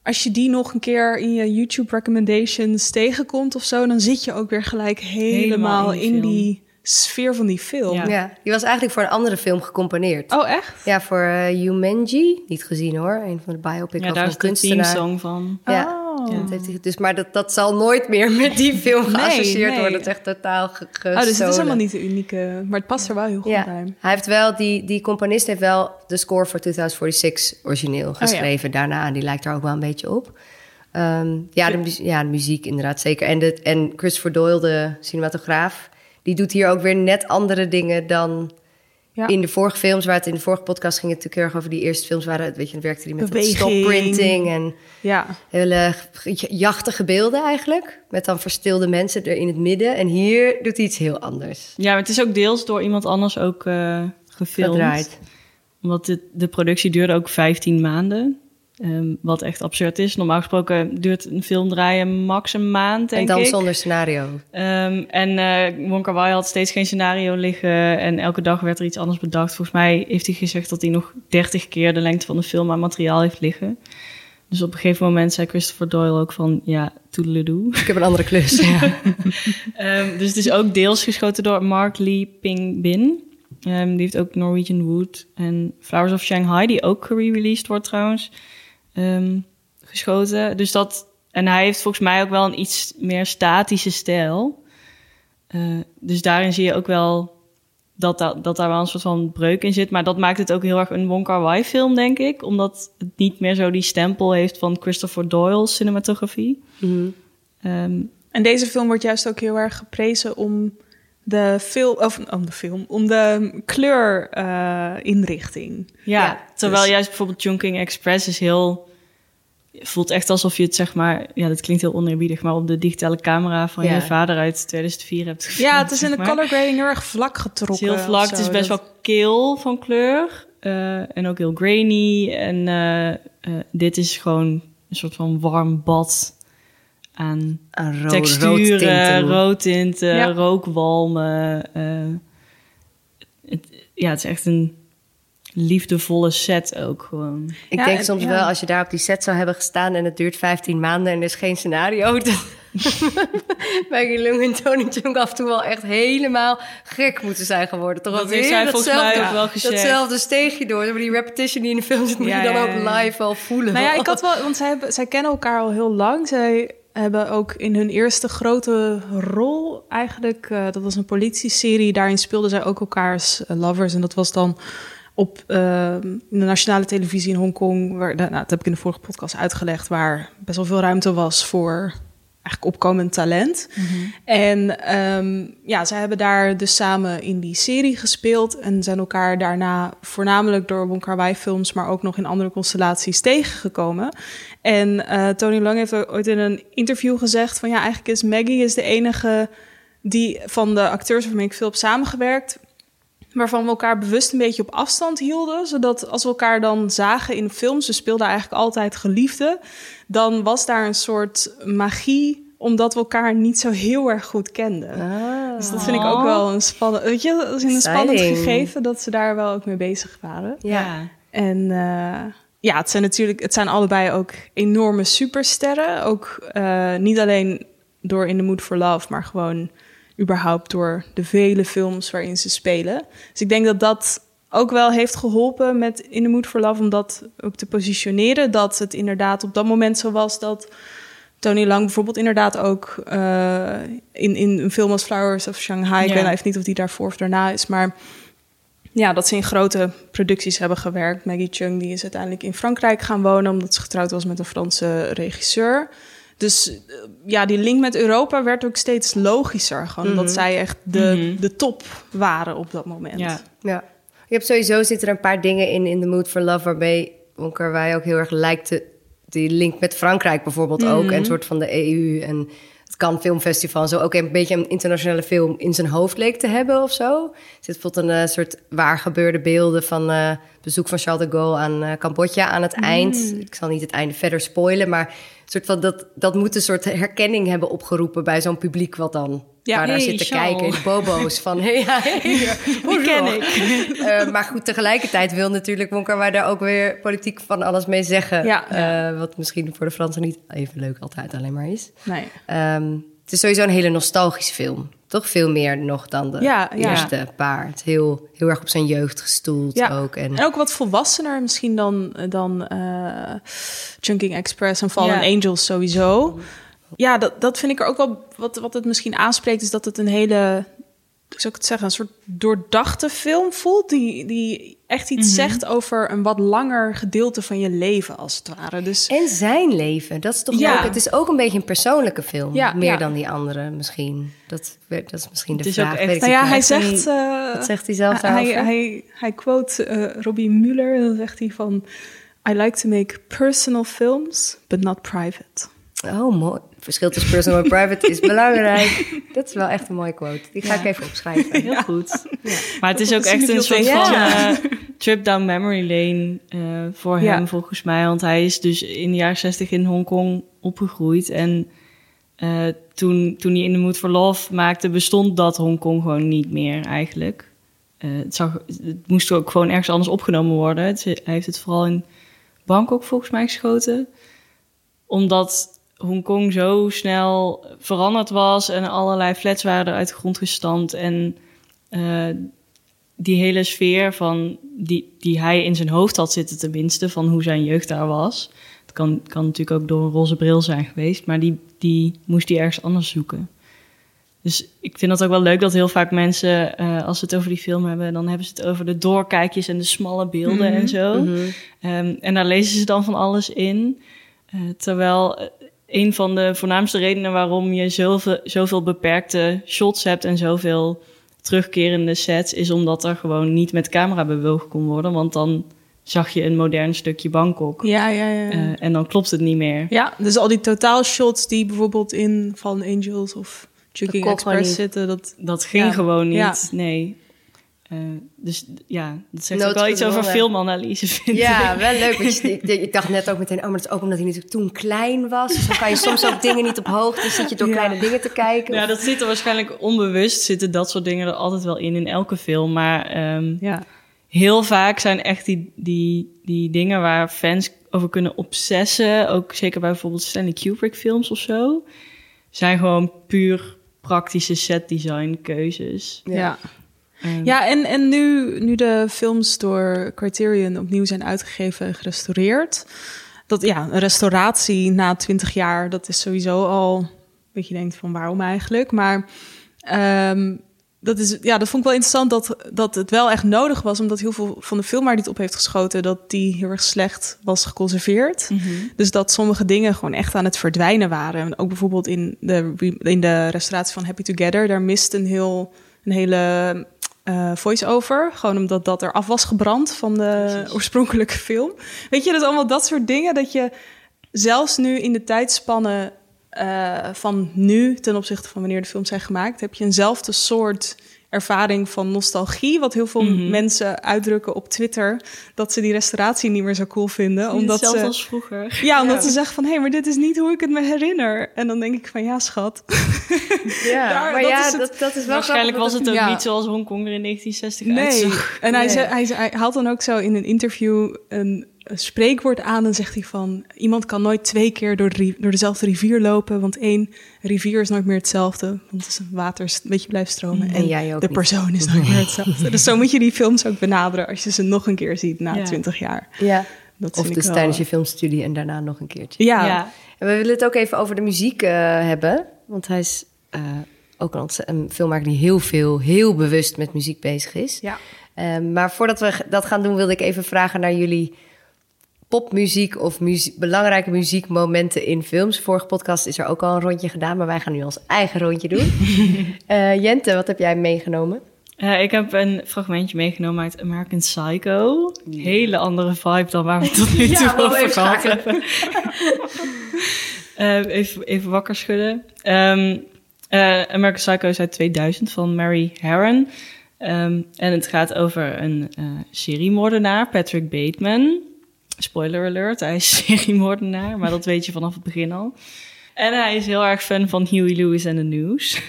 als je die nog een keer in je YouTube recommendations tegenkomt of zo, dan zit je ook weer gelijk helemaal, Helemaal in die in film. die sfeer van die film. Ja. Ja, die was eigenlijk voor een andere film gecomponeerd. Oh, echt? Ja, voor uh, Jumanji. Niet gezien hoor. Een van de biopic Ja, over daar een is de kunstenaar. teamsong van. Ja. Oh. Ja, dat heeft hij, dus, maar dat, dat zal nooit meer met die film geassocieerd nee. worden. Het is echt totaal ge Oh, dus het is gestolen. helemaal niet de unieke, maar het past er wel heel goed Ja, bij. hij heeft wel, die, die componist heeft wel de score voor 2046 origineel geschreven. Daarna, die lijkt er ook wel een beetje op. Ehm, ja, de, ja, de muziek inderdaad zeker. En, de, en Christopher Doyle, de cinematograaf, die doet hier ook weer net andere dingen dan Ja. in de vorige films. Waar het in de vorige podcast ging het natuurlijk heel erg over die eerste films. Waar het, weet je, dan werkte hij met Beweging. stopprinting en Ja, hele jachtige beelden eigenlijk. Met dan verstilde mensen er in het midden. En hier doet hij iets heel anders. Ja, maar het is ook deels door iemand anders ook eh, gefilmd. Gedraaid. Omdat de, de productie duurde ook 15 maanden. Ehm, wat echt absurd is. Normaal gesproken duurt een film draaien max een maand, denk En dan ik. zonder scenario. Ehm, en eh Wong Kar Wai had steeds geen scenario liggen. En elke dag werd er iets anders bedacht. Volgens mij heeft hij gezegd dat hij nog 30 keer de lengte van de film aan materiaal heeft liggen. Dus op een gegeven moment zei Christopher Doyle ook van... Ja, toedeledoe. Ik heb een andere klus. Ehm, dus het is ook deels geschoten door Mark Lee Ping Bin. Ehm, die heeft ook Norwegian Wood en Flowers of Shanghai, die ook gereleased wordt trouwens, ehm, geschoten. Dus dat, en hij heeft volgens mij ook wel een iets meer statische stijl. Eh, dus daarin zie je ook wel dat, dat, dat daar wel een soort van breuk in zit. Maar dat maakt het ook heel erg een Wong Kar Wai film, denk ik. Omdat het niet meer zo die stempel heeft van Christopher Doyle's cinematografie. Ehm, En deze film wordt juist ook heel erg geprezen om de film, of om de film, om de kleurinrichting. Ja, Ja, terwijl dus- juist bijvoorbeeld Chungking Express is heel... voelt echt alsof je het zeg maar... Ja, dat klinkt heel oneerbiedig, maar op de digitale camera van Ja. je vader uit 2004 hebt gefilmd. ja, het is in de maar. color grading heel erg vlak Het getrokken. is heel vlak, het is best Dat- wel keel van kleur. eh, en ook heel grainy. En eh, eh, dit is gewoon een soort van warm bad aan ro- texturen, roodtinten. Ja. rookwalmen. eh, het, ja, het is echt een liefdevolle set ook gewoon. Ik Ja, denk en- soms ja. wel, als je daar op die set zou hebben gestaan... en het duurt 15 maanden en er is geen scenario... dan Maggie Lung en Tony Chung af en toe wel echt helemaal gek moeten zijn geworden. Toch Dat weer mij datzelfde- ook wel gezegd. Datzelfde steegje door. Maar die repetition die in de film zit, moet Ja, je dan ja, ook ja. live wel voelen. Nou ja, ik had wel, want zij, hebben, zij kennen elkaar al heel lang. Zij hebben ook in hun eerste grote rol eigenlijk, eh, dat was een politieserie, daarin speelden zij ook elkaars eh, lovers. En dat was dan op uh, de nationale televisie in Hongkong, waar, nou, dat heb ik in de vorige podcast uitgelegd, waar best wel veel ruimte was voor eigenlijk opkomend talent. En um, ja, zij hebben daar dus samen in die serie gespeeld en zijn elkaar daarna voornamelijk door Wong Kar films, maar ook nog in andere constellaties tegengekomen. En uh, Tony Lang heeft ooit in een interview gezegd van ja, eigenlijk is Maggie is de enige die van de acteurs waarmee ik veel heb samengewerkt, waarvan we elkaar bewust een beetje op afstand hielden. Zodat als we elkaar dan zagen in films, we speelden eigenlijk altijd geliefden, dan was daar een soort magie omdat we elkaar niet zo heel erg goed kenden. Ah. Dus dat vind ik ook wel een spannend, weet je, dat is een spannend gegeven dat ze daar wel ook mee bezig waren. Ja. En uh, ja, het zijn natuurlijk, het zijn allebei ook enorme supersterren. Ook uh, niet alleen door In the Mood for Love, maar gewoon überhaupt door de vele films waarin ze spelen. Dus ik denk dat dat ook wel heeft geholpen met In the Mood for Love om dat ook te positioneren. Dat het inderdaad op dat moment zo was dat Tony Lang bijvoorbeeld inderdaad ook uh, in, in een film als Flowers of Shanghai, ja. ik weet even niet of die daarvoor of daarna is, maar ja, dat ze in grote producties hebben gewerkt. Maggie Chung die is uiteindelijk in Frankrijk gaan wonen omdat ze getrouwd was met een Franse regisseur. Dus ja, die link met Europa werd ook steeds logischer. Gewoon mm -hmm. dat zij echt de, mm -hmm. de top waren op dat moment. Ja. ja. Je hebt sowieso zitten er een paar dingen in in The Mood for Love... waarbij Kar ook heel erg lijkt te, die link met Frankrijk bijvoorbeeld mm -hmm. ook... en een soort van de EU en het Cannes Filmfestival... zo ook een beetje een internationale film in zijn hoofd leek te hebben of zo. Er zit bijvoorbeeld een uh, soort waar gebeurde beelden van... Uh, bezoek van Charles de Gaulle aan uh, Cambodja aan het eind. Ik zal niet het einde verder spoilen, maar soort van dat, dat moet een soort herkenning hebben opgeroepen bij zo'n publiek wat dan ja, waar hey, daar zit te Charles. kijken. De bobo's van, hey, hey, Die ken ik. Uh, maar goed, tegelijkertijd wil natuurlijk Wonka waar daar ook weer politiek van alles mee zeggen. Ja. Uh, wat misschien voor de Fransen niet even leuk altijd alleen maar is. Nee. Um, het is sowieso een hele nostalgische film. Toch veel meer nog dan de ja, ja. eerste paar. Het heel, heel erg op zijn jeugd gestoeld ja. ook. En, en ook wat volwassener misschien dan, dan uh, Chunking Express en Fallen Angels sowieso. Ja, dat, dat vind ik er ook wel... Wat, wat het misschien aanspreekt is dat het een hele... Zou ik het zeggen? Een soort doordachte film voelt. Die, die echt iets mm -hmm. zegt over een wat langer gedeelte van je leven, als het ware. Dus, en zijn leven. Dat is toch Ja. ook... Het is ook een beetje een persoonlijke film. Ja, meer ja. dan die andere misschien. Dat, dat is misschien de Het is ook vraag. echt- nou ja, hij zegt... Wat zegt hij zelf hij, hij, hij quote eh, Robbie Mueller. Dan zegt hij van... I like to make personal films, but not private. Oh, mooi. Verschil tussen personal en private is belangrijk. Dat is wel echt een mooie quote. Die ga Ja. ik even opschrijven. Heel goed. Maar het is ook echt een soort van Ja. eh, trip down memory lane eh, voor Ja. hem, volgens mij. Want hij is dus in de jaren 60 in Hongkong opgegroeid. En eh, toen, toen hij In the Mood for Love maakte, bestond dat Hongkong gewoon niet meer eigenlijk. Eh, het, zag, het moest ook gewoon ergens anders opgenomen worden. Het- hij heeft het vooral in Bangkok volgens mij geschoten. Omdat Hongkong zo snel veranderd was en allerlei flats waren uit de grond gestampt. En eh, die hele sfeer van die, die hij in zijn hoofd had zitten, tenminste, van hoe zijn jeugd daar was. Het kan, kan natuurlijk ook door een roze bril zijn geweest, maar die, die moest hij ergens anders zoeken. Dus ik vind dat ook wel leuk dat heel vaak mensen, eh, als ze het over die film hebben, dan hebben ze het over de doorkijkjes en de smalle beelden en zo. Ehm, en daar lezen ze dan van alles in. Eh, terwijl een van de voornaamste redenen waarom je zoveel, zoveel beperkte shots hebt en zoveel terugkerende sets, is omdat er gewoon niet met camera bewogen kon worden. Want dan zag je een modern stukje Bangkok. Ja, ja, ja. Eh, en dan klopt het niet meer. ja, dus al die totaalshots die bijvoorbeeld in Fallen Angels of gewoon Express zitten... Dat, Dat ging Ja. gewoon niet. Ja. Nee. Eh, dus ja, dat zegt ook wel iets over filmanalyse, vind Ja, ik. wel leuk. Want je, ik, ik dacht net ook meteen, oh, maar dat is ook omdat hij natuurlijk toen klein was. Dus dan kan je soms ook dingen niet op hoogte. zit je door Ja. kleine dingen te kijken. Ja, Of- dat zit er waarschijnlijk onbewust. Zitten dat soort dingen er altijd wel in, in elke film. Maar ehm, ja. heel vaak zijn echt die, die, die dingen waar fans over kunnen obsessen. Ook zeker bij bijvoorbeeld Stanley Kubrick films of zo. Zijn gewoon puur praktische set design keuzes. Ja. Ehm, Ja, en, en nu, nu de films door Criterion opnieuw zijn uitgegeven en gerestaureerd, dat ja, een restauratie na twintig jaar, dat is sowieso al dat je denkt van waarom eigenlijk. Maar ehm, dat, is, ja, dat vond ik wel interessant dat, dat het wel echt nodig was, omdat heel veel van de film waar die het op heeft geschoten, dat die heel erg slecht was geconserveerd. Dus dat sommige dingen gewoon echt aan het verdwijnen waren. En ook bijvoorbeeld in de, in de restauratie van Happy Together, daar mist een, heel, een hele eh, voice-over. Gewoon omdat dat er af was gebrand van de oorspronkelijke film. Weet je, dat allemaal dat soort dingen dat je zelfs nu in de tijdspannen eh, van nu ten opzichte van wanneer de films zijn gemaakt, heb je eenzelfde soort ervaring van nostalgie, wat heel veel Mhm. mensen uitdrukken op Twitter, dat ze die restauratie niet meer zo cool vinden, omdat Hetzelfde ze als vroeger. ja, omdat ze zeggen van hé, maar dit is niet hoe ik het me herinner. En dan denk ik van ja, schat. Ja, Daar- maar dat ja, is het. dat, dat is wel Waarschijnlijk was het ook niet zoals Hongkong er in 1960 Nee. uitzag. En hij, Nee. hij, hij haalt dan ook zo in een interview een spreekwoord aan. En zegt hij van, iemand kan nooit twee keer door, de, door dezelfde rivier lopen. Want één rivier is nooit meer hetzelfde. Want het is een water is een beetje blijft stromen. En jij ook de niet. persoon is nooit meer hetzelfde. dus zo moet je die films ook benaderen als je ze nog een keer ziet na Ja. twintig jaar. Ja. Dat Of vind dus ik wel- tijdens je filmstudie en daarna nog een keertje. Ja, Ja. En we willen het ook even over de muziek eh, hebben. Want hij is eh, ook een, een filmmaker die heel veel, heel bewust met muziek bezig is. Ja. Ehm, maar voordat we dat gaan doen, wilde ik even vragen naar jullie popmuziek of belangrijke muziekmomenten in films. Vorige podcast is er ook al een rondje gedaan, maar wij gaan nu ons eigen rondje doen. Eh, Jente, wat heb jij meegenomen? Eh, ik heb een fragmentje meegenomen uit American Psycho. Hele andere vibe dan waar we het tot nu toe Ja, over gehad hebben. Eh, even, even wakker schudden. Ehm, eh, American Psycho is uit 2000 van Mary Harron. Ehm, en het gaat over een eh seriemoordenaar, Patrick Bateman. Spoiler alert, hij is seriemoordenaar, maar dat weet je vanaf het begin al. En hij is heel erg fan van Huey Lewis en the News.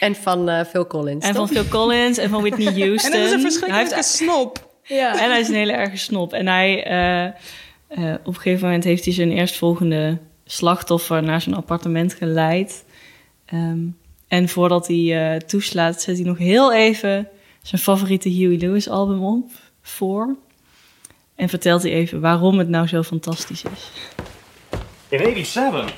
En van eh, Phil Collins. En van? Phil Collins en van Whitney Houston. En dat is een Hij verschrikkelijke heeft- snop. ja. en hij is een hele erge snop. En hij, eh, eh, op een gegeven moment heeft hij zijn eerstvolgende slachtoffer naar zijn appartement geleid. Ehm, en voordat hij eh, toeslaat, zet hij nog heel even zijn favoriete Huey Lewis album op voor. En vertelt hij even waarom het nou zo fantastisch is. In 87,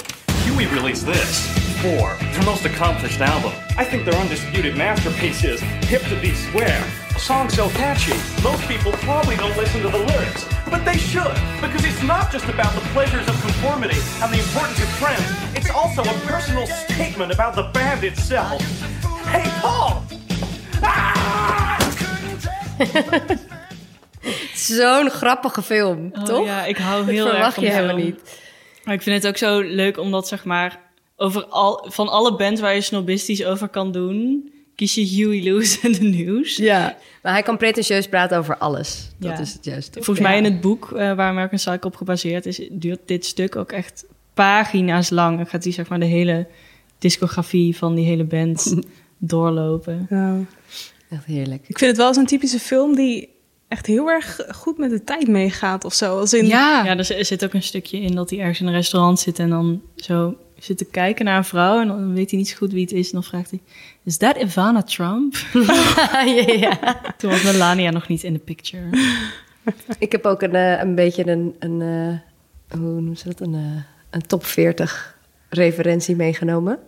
Huey released this. Four, their most accomplished album. I think their undisputed masterpiece is Hip to Be Square. A song so catchy, most people probably don't listen to the lyrics. But they should, because it's not just about the pleasures of conformity and the importance of trends. It's also a personal statement about the band itself. Hey, Paul! Ah! Zo'n grappige film, Oh, toch? Ja, ik hou Dat heel erg verwacht van je die helemaal film. niet. Maar ik vind het ook zo leuk omdat, zeg maar, over al, van alle bands waar je snobistisch over kan doen, kies je Huey Lewis en de News. Ja, maar hij kan pretentieus praten over alles. Dat Ja. is het juist. toch? Volgens mij in het boek eh, waar American Psycho op gebaseerd is, duurt dit stuk ook echt pagina's lang. Dan gaat hij zeg maar de hele discografie van die hele band doorlopen. Ja. Echt heerlijk. Ik vind het wel zo'n typische film die echt heel erg goed met de tijd meegaat of zo. Als in, Ja, er zi- er zit ook een stukje in dat hij ergens in een restaurant zit en dan zo zit te kijken naar een vrouw en dan weet hij niet zo goed wie het is. En dan vraagt hij, is that Ivana Trump? ja, ja. Toen was Melania nog niet in de picture. Ik heb ook een, eh, een beetje een, een eh, hoe noemen ze dat? Een, eh, een top 40 referentie meegenomen.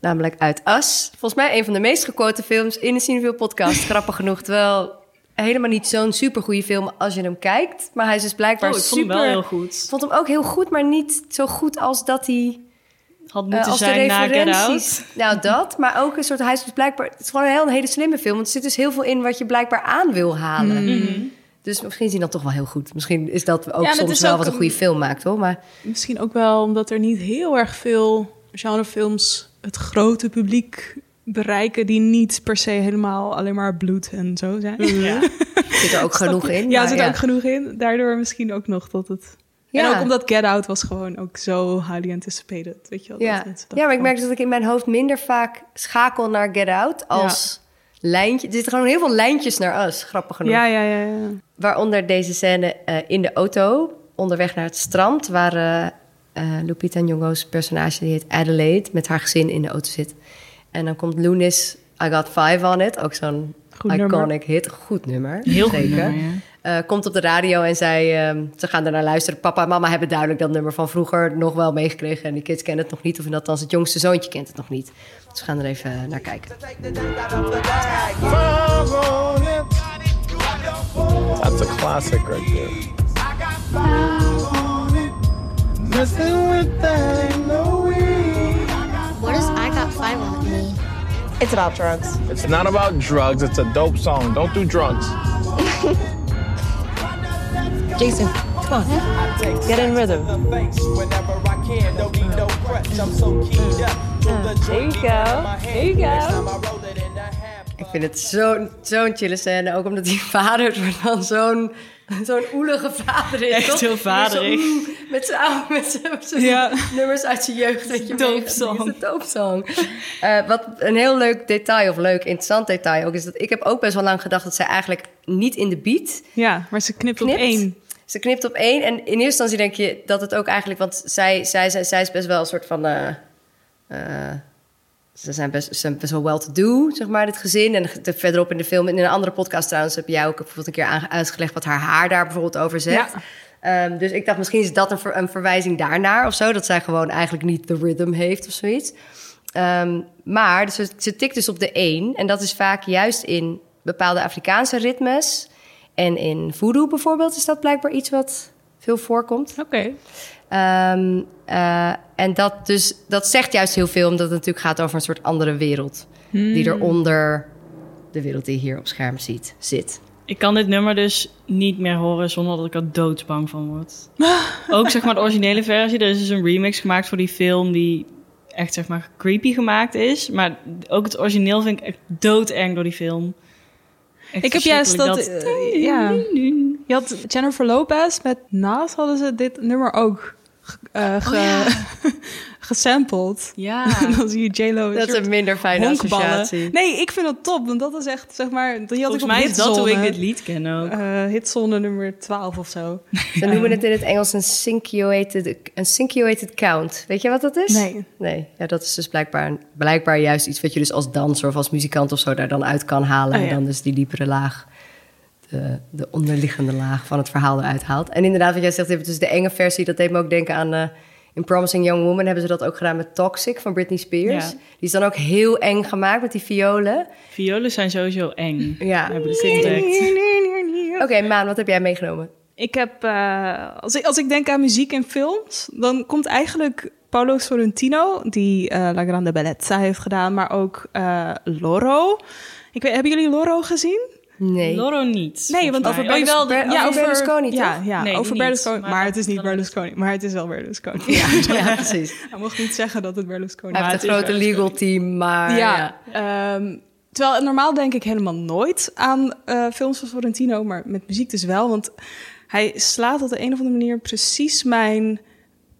Namelijk uit As. Volgens mij een van de meest gequote films in de Cineville podcast. Grappig genoeg, terwijl helemaal niet zo'n supergoeie film als je hem kijkt. Maar hij is dus blijkbaar Oh, ik vond hem super... wel heel goed. Ik vond hem ook heel goed, maar niet zo goed als dat hij... Had eh, moeten als de zijn na Get referenties. Out. Nou, dat. Maar ook een soort... Hij is dus blijkbaar... Het is gewoon een heel een hele slimme film. Want er zit dus heel veel in wat je blijkbaar aan wil halen. Mhm. Dus misschien is hij dan toch wel heel goed. Misschien is dat ook soms wel ook wat een een- goede film maakt, hoor. Maar Misschien ook wel omdat er niet heel erg veel genrefilms het grote publiek bereiken die niet per se helemaal alleen maar bloed en zo zijn. Ja. zit er ook genoeg in. Ja, maar er zit ook genoeg in. Daardoor misschien ook nog dat het... Ja. En ook omdat Get Out was gewoon ook zo highly anticipated, weet je wel. Ja. dat ja, maar ik merk dat ik in mijn hoofd minder vaak schakel naar Get Out als lijntje. Er zitten gewoon heel veel lijntjes naar Us, grappig genoeg. Ja, ja, ja, ja. Waaronder deze scène eh, in de auto, onderweg naar het strand... waar eh, eh, Lupita Nyong'o's personage, die heet Adelaide... met haar gezin in de auto zit. En dan komt Lunis, I Got Five on It. Ook zo'n Goed iconic nummer. hit. Goed nummer, Heel goed zeker. nummer, ja. eh, komt op de radio en zij, ehm, ze gaan ernaar luisteren. Papa en mama hebben duidelijk dat nummer van vroeger nog wel meegekregen. En de kids kennen het nog niet, of althans het jongste zoontje kent het nog niet. Dus we gaan er even naar kijken. That's a classic right there. What It's about drugs. It's not about drugs. It's a dope song. Don't do drugs. Jason, come on. Get in rhythm. There you go. There you go. Ik vind het zo'n zo'n chille scène. Ook omdat die vader soort van zo'n zo'n oelige vader is. Echt toch? heel vaderig. Mm, Met zijn Ja. nummers uit zijn jeugd. Dat je Doopsong. De doopsong. Eh, wat een heel leuk detail, of leuk, interessant detail ook... is dat ik heb ook best wel lang gedacht dat zij eigenlijk niet in de beat Ja, maar ze knipt, op één. Ze knipt op één. En in eerste instantie denk je dat het ook eigenlijk... Want zij, zij, zij, zij is best wel een soort van... eh, eh, ze zijn best, ze zijn best wel well-to-do, zeg maar, dit gezin. En de- verderop in de film, in een andere podcast trouwens... heb jij ook bijvoorbeeld een keer uitgelegd... wat haar haar daar bijvoorbeeld over zegt. Ehm, dus ik dacht, misschien is dat een, ver- een verwijzing daarnaar of zo. Dat zij gewoon eigenlijk niet de rhythm heeft of zoiets. Ehm, maar dus ze, tikt dus op de één. En dat is vaak juist in bepaalde Afrikaanse ritmes. En in voodoo bijvoorbeeld is dat blijkbaar iets wat veel voorkomt. Oké. Ehm, eh, en dat, dus, dat zegt juist heel veel, omdat het natuurlijk gaat over een soort andere wereld. Die eronder de wereld die je hier op scherm ziet, zit. Ik kan dit nummer dus niet meer horen zonder dat ik er doodsbang van word. Ook zeg maar de originele versie. Er is dus een remix gemaakt voor die film die echt zeg maar creepy gemaakt is. Maar ook het origineel vind ik echt doodeng door die film. Echt Ik heb juist dat... eh, ja. Je had Jennifer Lopez met Naast hadden ze dit nummer ook ge- eh, ge- gesampled. Ja. Dan zie je J-Lo. Dat is een minder fijne honkballen. associatie. Nee, ik vind dat top, want dat is echt, zeg maar... Die had Volgens ik op mij is dat hoe ik dit lied ken ook. Eh, hitzone nummer 12 of zo. Ze noemen het in het Engels een cinqueated, een cinqueated count. Weet je wat dat is? Nee. Nee, ja, dat is dus blijkbaar, blijkbaar juist iets wat je dus als danser of als muzikant of zo daar dan uit kan halen. Oh, ja. En dan dus die diepere laag, de, de onderliggende laag van het verhaal eruit haalt. En inderdaad, wat jij zegt, dus de enge versie, dat deed me ook denken aan... eh, in Promising Young Woman hebben ze dat ook gedaan met Toxic van Britney Spears. Ja. Die is dan ook heel eng gemaakt met die violen. Violen zijn sowieso eng. Ja, Heb ik dus ontdekt. Oké, Maan, wat heb jij meegenomen? Ik heb, eh, als, ik, als ik denk aan muziek en films, dan komt eigenlijk Paolo Sorrentino, die eh, La Grande Bellezza heeft gedaan, maar ook eh, Loro. Ik weet, hebben jullie Loro gezien? Nee. Loro niet. Nee, want over, oh, jawel, Ber- ja, over Berlusconi, ja, toch? ja, Nee, over niet, Berlusconi. maar het is niet Berlusconi, maar het is wel Berlusconi. Ja, ja, precies. Hij mocht niet zeggen dat het Berlusconi Hij heeft een grote legal team, maar... Ja, ehm, terwijl normaal denk ik helemaal nooit aan eh, films van Sorrentino, maar met muziek dus wel. Want hij slaat op de een of andere manier precies mijn,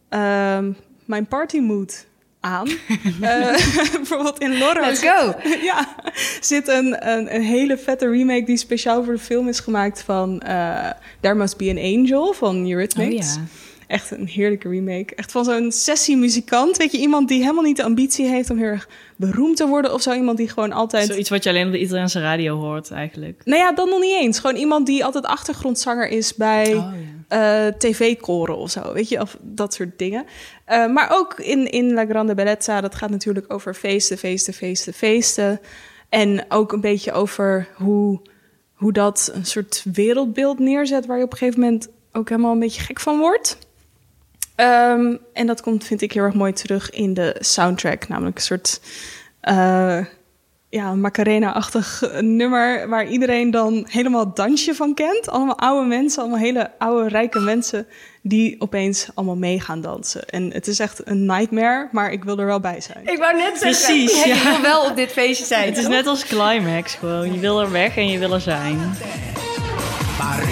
ehm mijn partymood aan. Eh, bijvoorbeeld in Loro Let's zit- go! ja, zit een, een, een hele vette remake die speciaal voor de film is gemaakt van eh There Must Be an Angel van Eurythmics. Oh ja. Echt een heerlijke remake. Echt van zo'n sessiemuzikant. Weet je, iemand die helemaal niet de ambitie heeft om heel erg beroemd te worden. Of zo iemand die gewoon altijd... Zoiets wat je alleen op de Italiaanse radio hoort eigenlijk. Nou ja, dan nog niet eens. Gewoon iemand die altijd achtergrondzanger is bij Oh, eh, tv-koren of zo. Weet je, of dat soort dingen. Eh, maar ook in, in La Grande Bellezza, dat gaat natuurlijk over feesten, feesten, feesten, feesten. En ook een beetje over hoe, hoe dat een soort wereldbeeld neerzet... waar je op een gegeven moment ook helemaal een beetje gek van wordt. Ehm, en dat komt, vind ik, heel erg mooi terug in de soundtrack. Namelijk een soort eh, ja, Macarena-achtig nummer... waar iedereen dan helemaal het dansje van kent. Allemaal oude mensen, allemaal hele oude, rijke mensen... die opeens allemaal mee gaan dansen. En het is echt een nightmare, maar ik wil er wel bij zijn. Ik wou net zeggen, Precies, ja. je wil wel op dit feestje zijn. Het is net als Climax gewoon. Je wil er weg en je wil er zijn.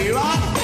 Heerlijk.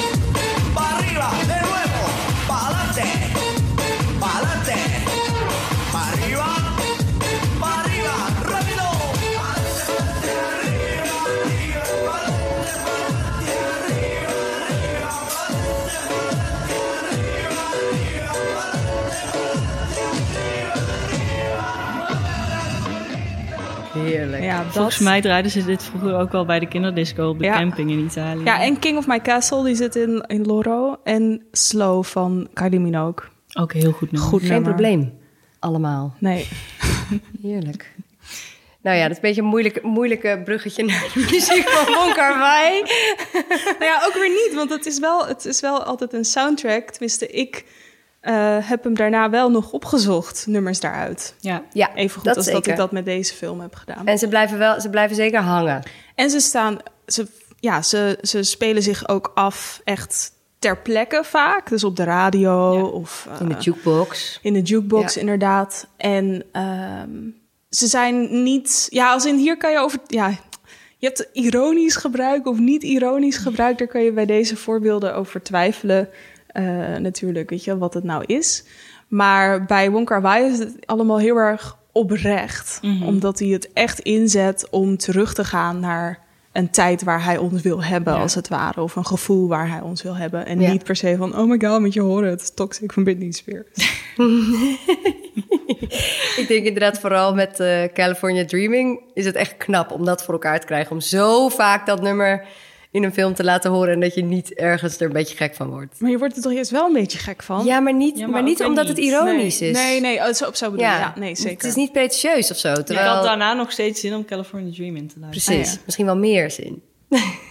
Ja, dat. Volgens mij draaiden ze dit vroeger ook wel bij de kinderdisco op de Ja. camping in Italië. Ja, en King of My Castle, die zit in, in Loro. En Slow van Kylie Minogue. Ook heel goed nummer. Goed Geen nummer. probleem. Allemaal. Nee. Heerlijk. Nou ja, dat is een beetje een moeilijk, moeilijke bruggetje naar de muziek van Bon Carvai. nou ja, ook weer niet, want het is wel, het is wel altijd een soundtrack. Tenminste, ik eh, heb hem daarna wel nog opgezocht, nummers daaruit. Ja, Ja, Even goed dat als dat ik dat met deze film heb gedaan. En ze blijven, wel, ze blijven zeker hangen. En ze staan, ze, ja, ze, ze spelen zich ook af echt ter plekke vaak. Dus op de radio Ja. of In de eh, jukebox. in de jukebox, Ja. inderdaad. En ehm, ze zijn niet, ja, als in hier kan je over, ja, je hebt ironisch gebruik of niet ironisch gebruik. Daar kan je bij deze voorbeelden over twijfelen. Eh, natuurlijk, weet je, wat het nou is. Maar bij Wong Kar Wai is het allemaal heel erg oprecht. Omdat hij het echt inzet om terug te gaan naar een tijd waar hij ons wil hebben, Ja. als het ware. Of een gevoel waar hij ons wil hebben. En Ja. niet per se van, oh my god, met je horen het. Toxic van Britney Spears. Ik denk inderdaad vooral met eh, California Dreaming is het echt knap om dat voor elkaar te krijgen. Om zo vaak dat nummer in een film te laten horen en dat je niet ergens er een beetje gek van wordt. Maar je wordt er toch eerst wel een beetje gek van? Ja, maar niet, Ja, maar maar niet omdat niet. het ironisch nee, is. Nee, nee, oh, zo, zo bedoel. Ja, nee, zeker. Het is niet pretentieus of zo. Ik Terwijl, had daarna nog steeds zin om California Dream in te luisteren. Precies, Ah, ja. misschien wel meer zin.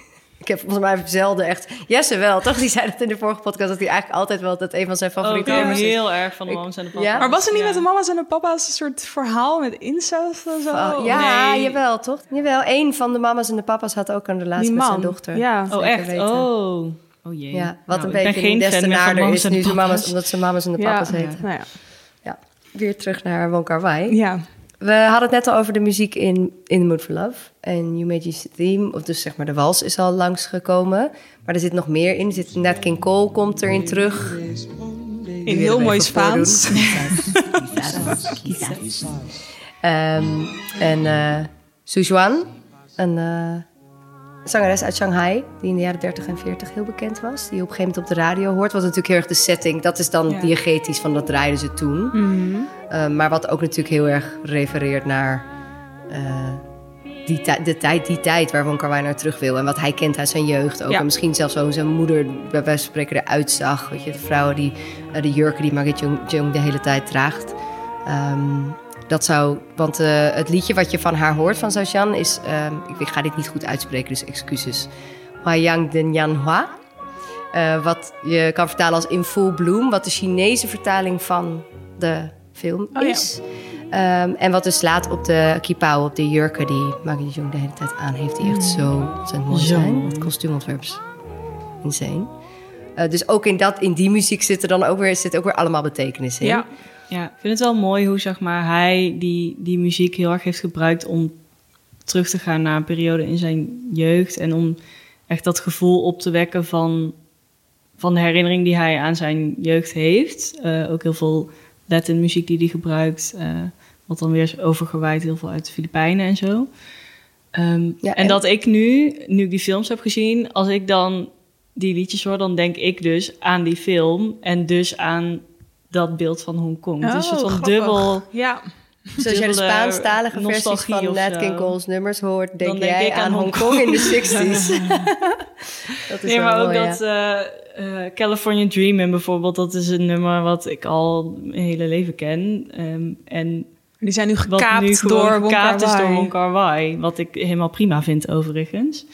ik heb volgens mij zelden echt... Jesse wel, toch? Die zei dat in de vorige podcast... dat hij eigenlijk altijd wel dat een van zijn Oh, favoriete nummers is. heel erg van de mama's en de Ja? papa's. Maar was er niet Ja. met de mama's en de papa's een soort verhaal met incest en zo? Oh, ja, nee. jawel, toch? Jawel, een van de mama's en de papa's had ook een relatie met zijn dochter. ja. Oh, echt? weten. Oh. Oh jee. Ja, wat Nou, een beetje geen des te mama's is de nu papa's. mama's, omdat ze mama's en de Ja, papa's heten. nou ja. Ja, weer terug naar Wong Kar Wai. Ja. We hadden het net al over de muziek in In the Mood for Love. En You Made Your Theme, of dus zeg maar de wals, is al langsgekomen. Maar er zit nog meer in. Er zit Nat King Cole komt erin terug. In heel mooi Spaans. Ehm, en eh Su Juan, een eh, zangeres uit Shanghai... die in de jaren 30 en 40 heel bekend was. Die je op een gegeven moment op de radio hoort. Wat natuurlijk heel erg de setting... dat is dan Ja. diegetisch van dat draaiden ze toen. Mhm. Eh, maar wat ook natuurlijk heel erg refereert naar eh, die, de tijd, die tijd waar Wai naar terug wil. En wat hij kent uit zijn jeugd ook. Ja. En misschien zelfs hoe zijn moeder bij wijze van spreken eruit zag. Weet je, de vrouwen die, eh, de jurken die Jung, Jung de hele tijd draagt. Ehm, dat zou, want eh, het liedje wat je van haar hoort van Saotian is, ehm, ik, ga dit niet goed uitspreken, dus excuses. Huayang Den Yan Hua. Eh, wat je kan vertalen als In Full Bloom, wat de Chinese vertaling van de film Oh ja. is. Ehm, en wat dus slaat op de kipao, op de jurken die Maggie Jung de hele tijd aan heeft. Die echt zo ontzettend mooi zijn. Het kostuumontwerp is insane. Eh, dus ook in, dat, in die muziek zit er dan ook weer, zit ook weer allemaal betekenis in. Ja. Ja, ik vind het wel mooi hoe zeg maar, hij die, die muziek heel erg heeft gebruikt om terug te gaan naar een periode in zijn jeugd. En om echt dat gevoel op te wekken van, van de herinnering die hij aan zijn jeugd heeft. Eh, ook heel veel Latin muziek die hij gebruikt. eh, wat dan weer is overgewaaid heel veel uit de Filipijnen en zo. Ehm, Ja, en, en- dat ik nu, nu ik die films heb gezien, als ik dan die liedjes hoor, dan denk ik dus aan die film en dus aan dat beeld van Hongkong. het is een soort van Oh, dubbel. Ja. Dus als jij de Spaanstalige versies van Nat. King Cole's nummers hoort, denk jij ik aan, aan Hongkong in de 60s. dat is Nee, maar ook mooi, dat ja. eh, eh, California Dreamin' bijvoorbeeld, dat is een nummer wat ik al mijn hele leven ken. Ehm, en Die zijn nu wat gekaapt nu gewoon door Wong gekaapt is Kar door Wai. Wong Kar Wai. Wat ik helemaal prima vind overigens.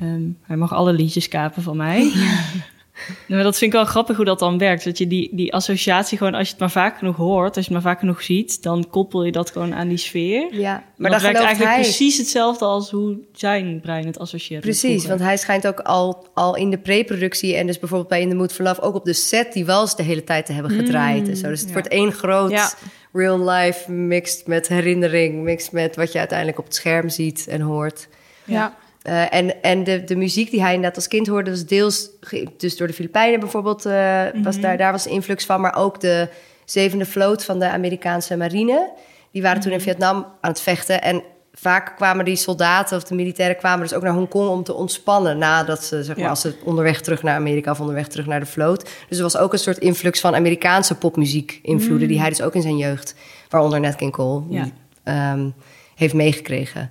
Ehm, hij mag alle liedjes kapen van mij. Nee, maar dat vind ik wel grappig hoe dat dan werkt. Dat je die, die associatie gewoon, als je het maar vaak genoeg hoort, als je het maar vaak genoeg ziet, dan koppel je dat gewoon aan die sfeer. Ja, Maar dat werkt eigenlijk hij... precies hetzelfde als hoe zijn brein het associeert. Precies, want hij schijnt ook al, al in de pre-productie... en dus bijvoorbeeld bij In the Mood for Love... ook op de set die wals de hele tijd te hebben gedraaid. en zo. Dus het wordt één groot Ja. real life... mixed met herinnering, mixed met wat je uiteindelijk op het scherm ziet en hoort. Ja. Eh, en en de, de muziek die hij net als kind hoorde, was deels dus door de Filipijnen bijvoorbeeld, eh, was daar, daar was de influx van, maar ook de zevende vloot van de Amerikaanse marine. Die waren toen in Vietnam aan het vechten. En vaak kwamen die soldaten of de militairen kwamen dus ook naar Hongkong om te ontspannen. Nadat ze, zeg maar, Ja. als ze onderweg terug naar Amerika of onderweg terug naar de vloot. Dus er was ook een soort influx van Amerikaanse popmuziek invloeden, die hij dus ook in zijn jeugd, waaronder Nat King Cole. Ja. Ehm, heeft meegekregen.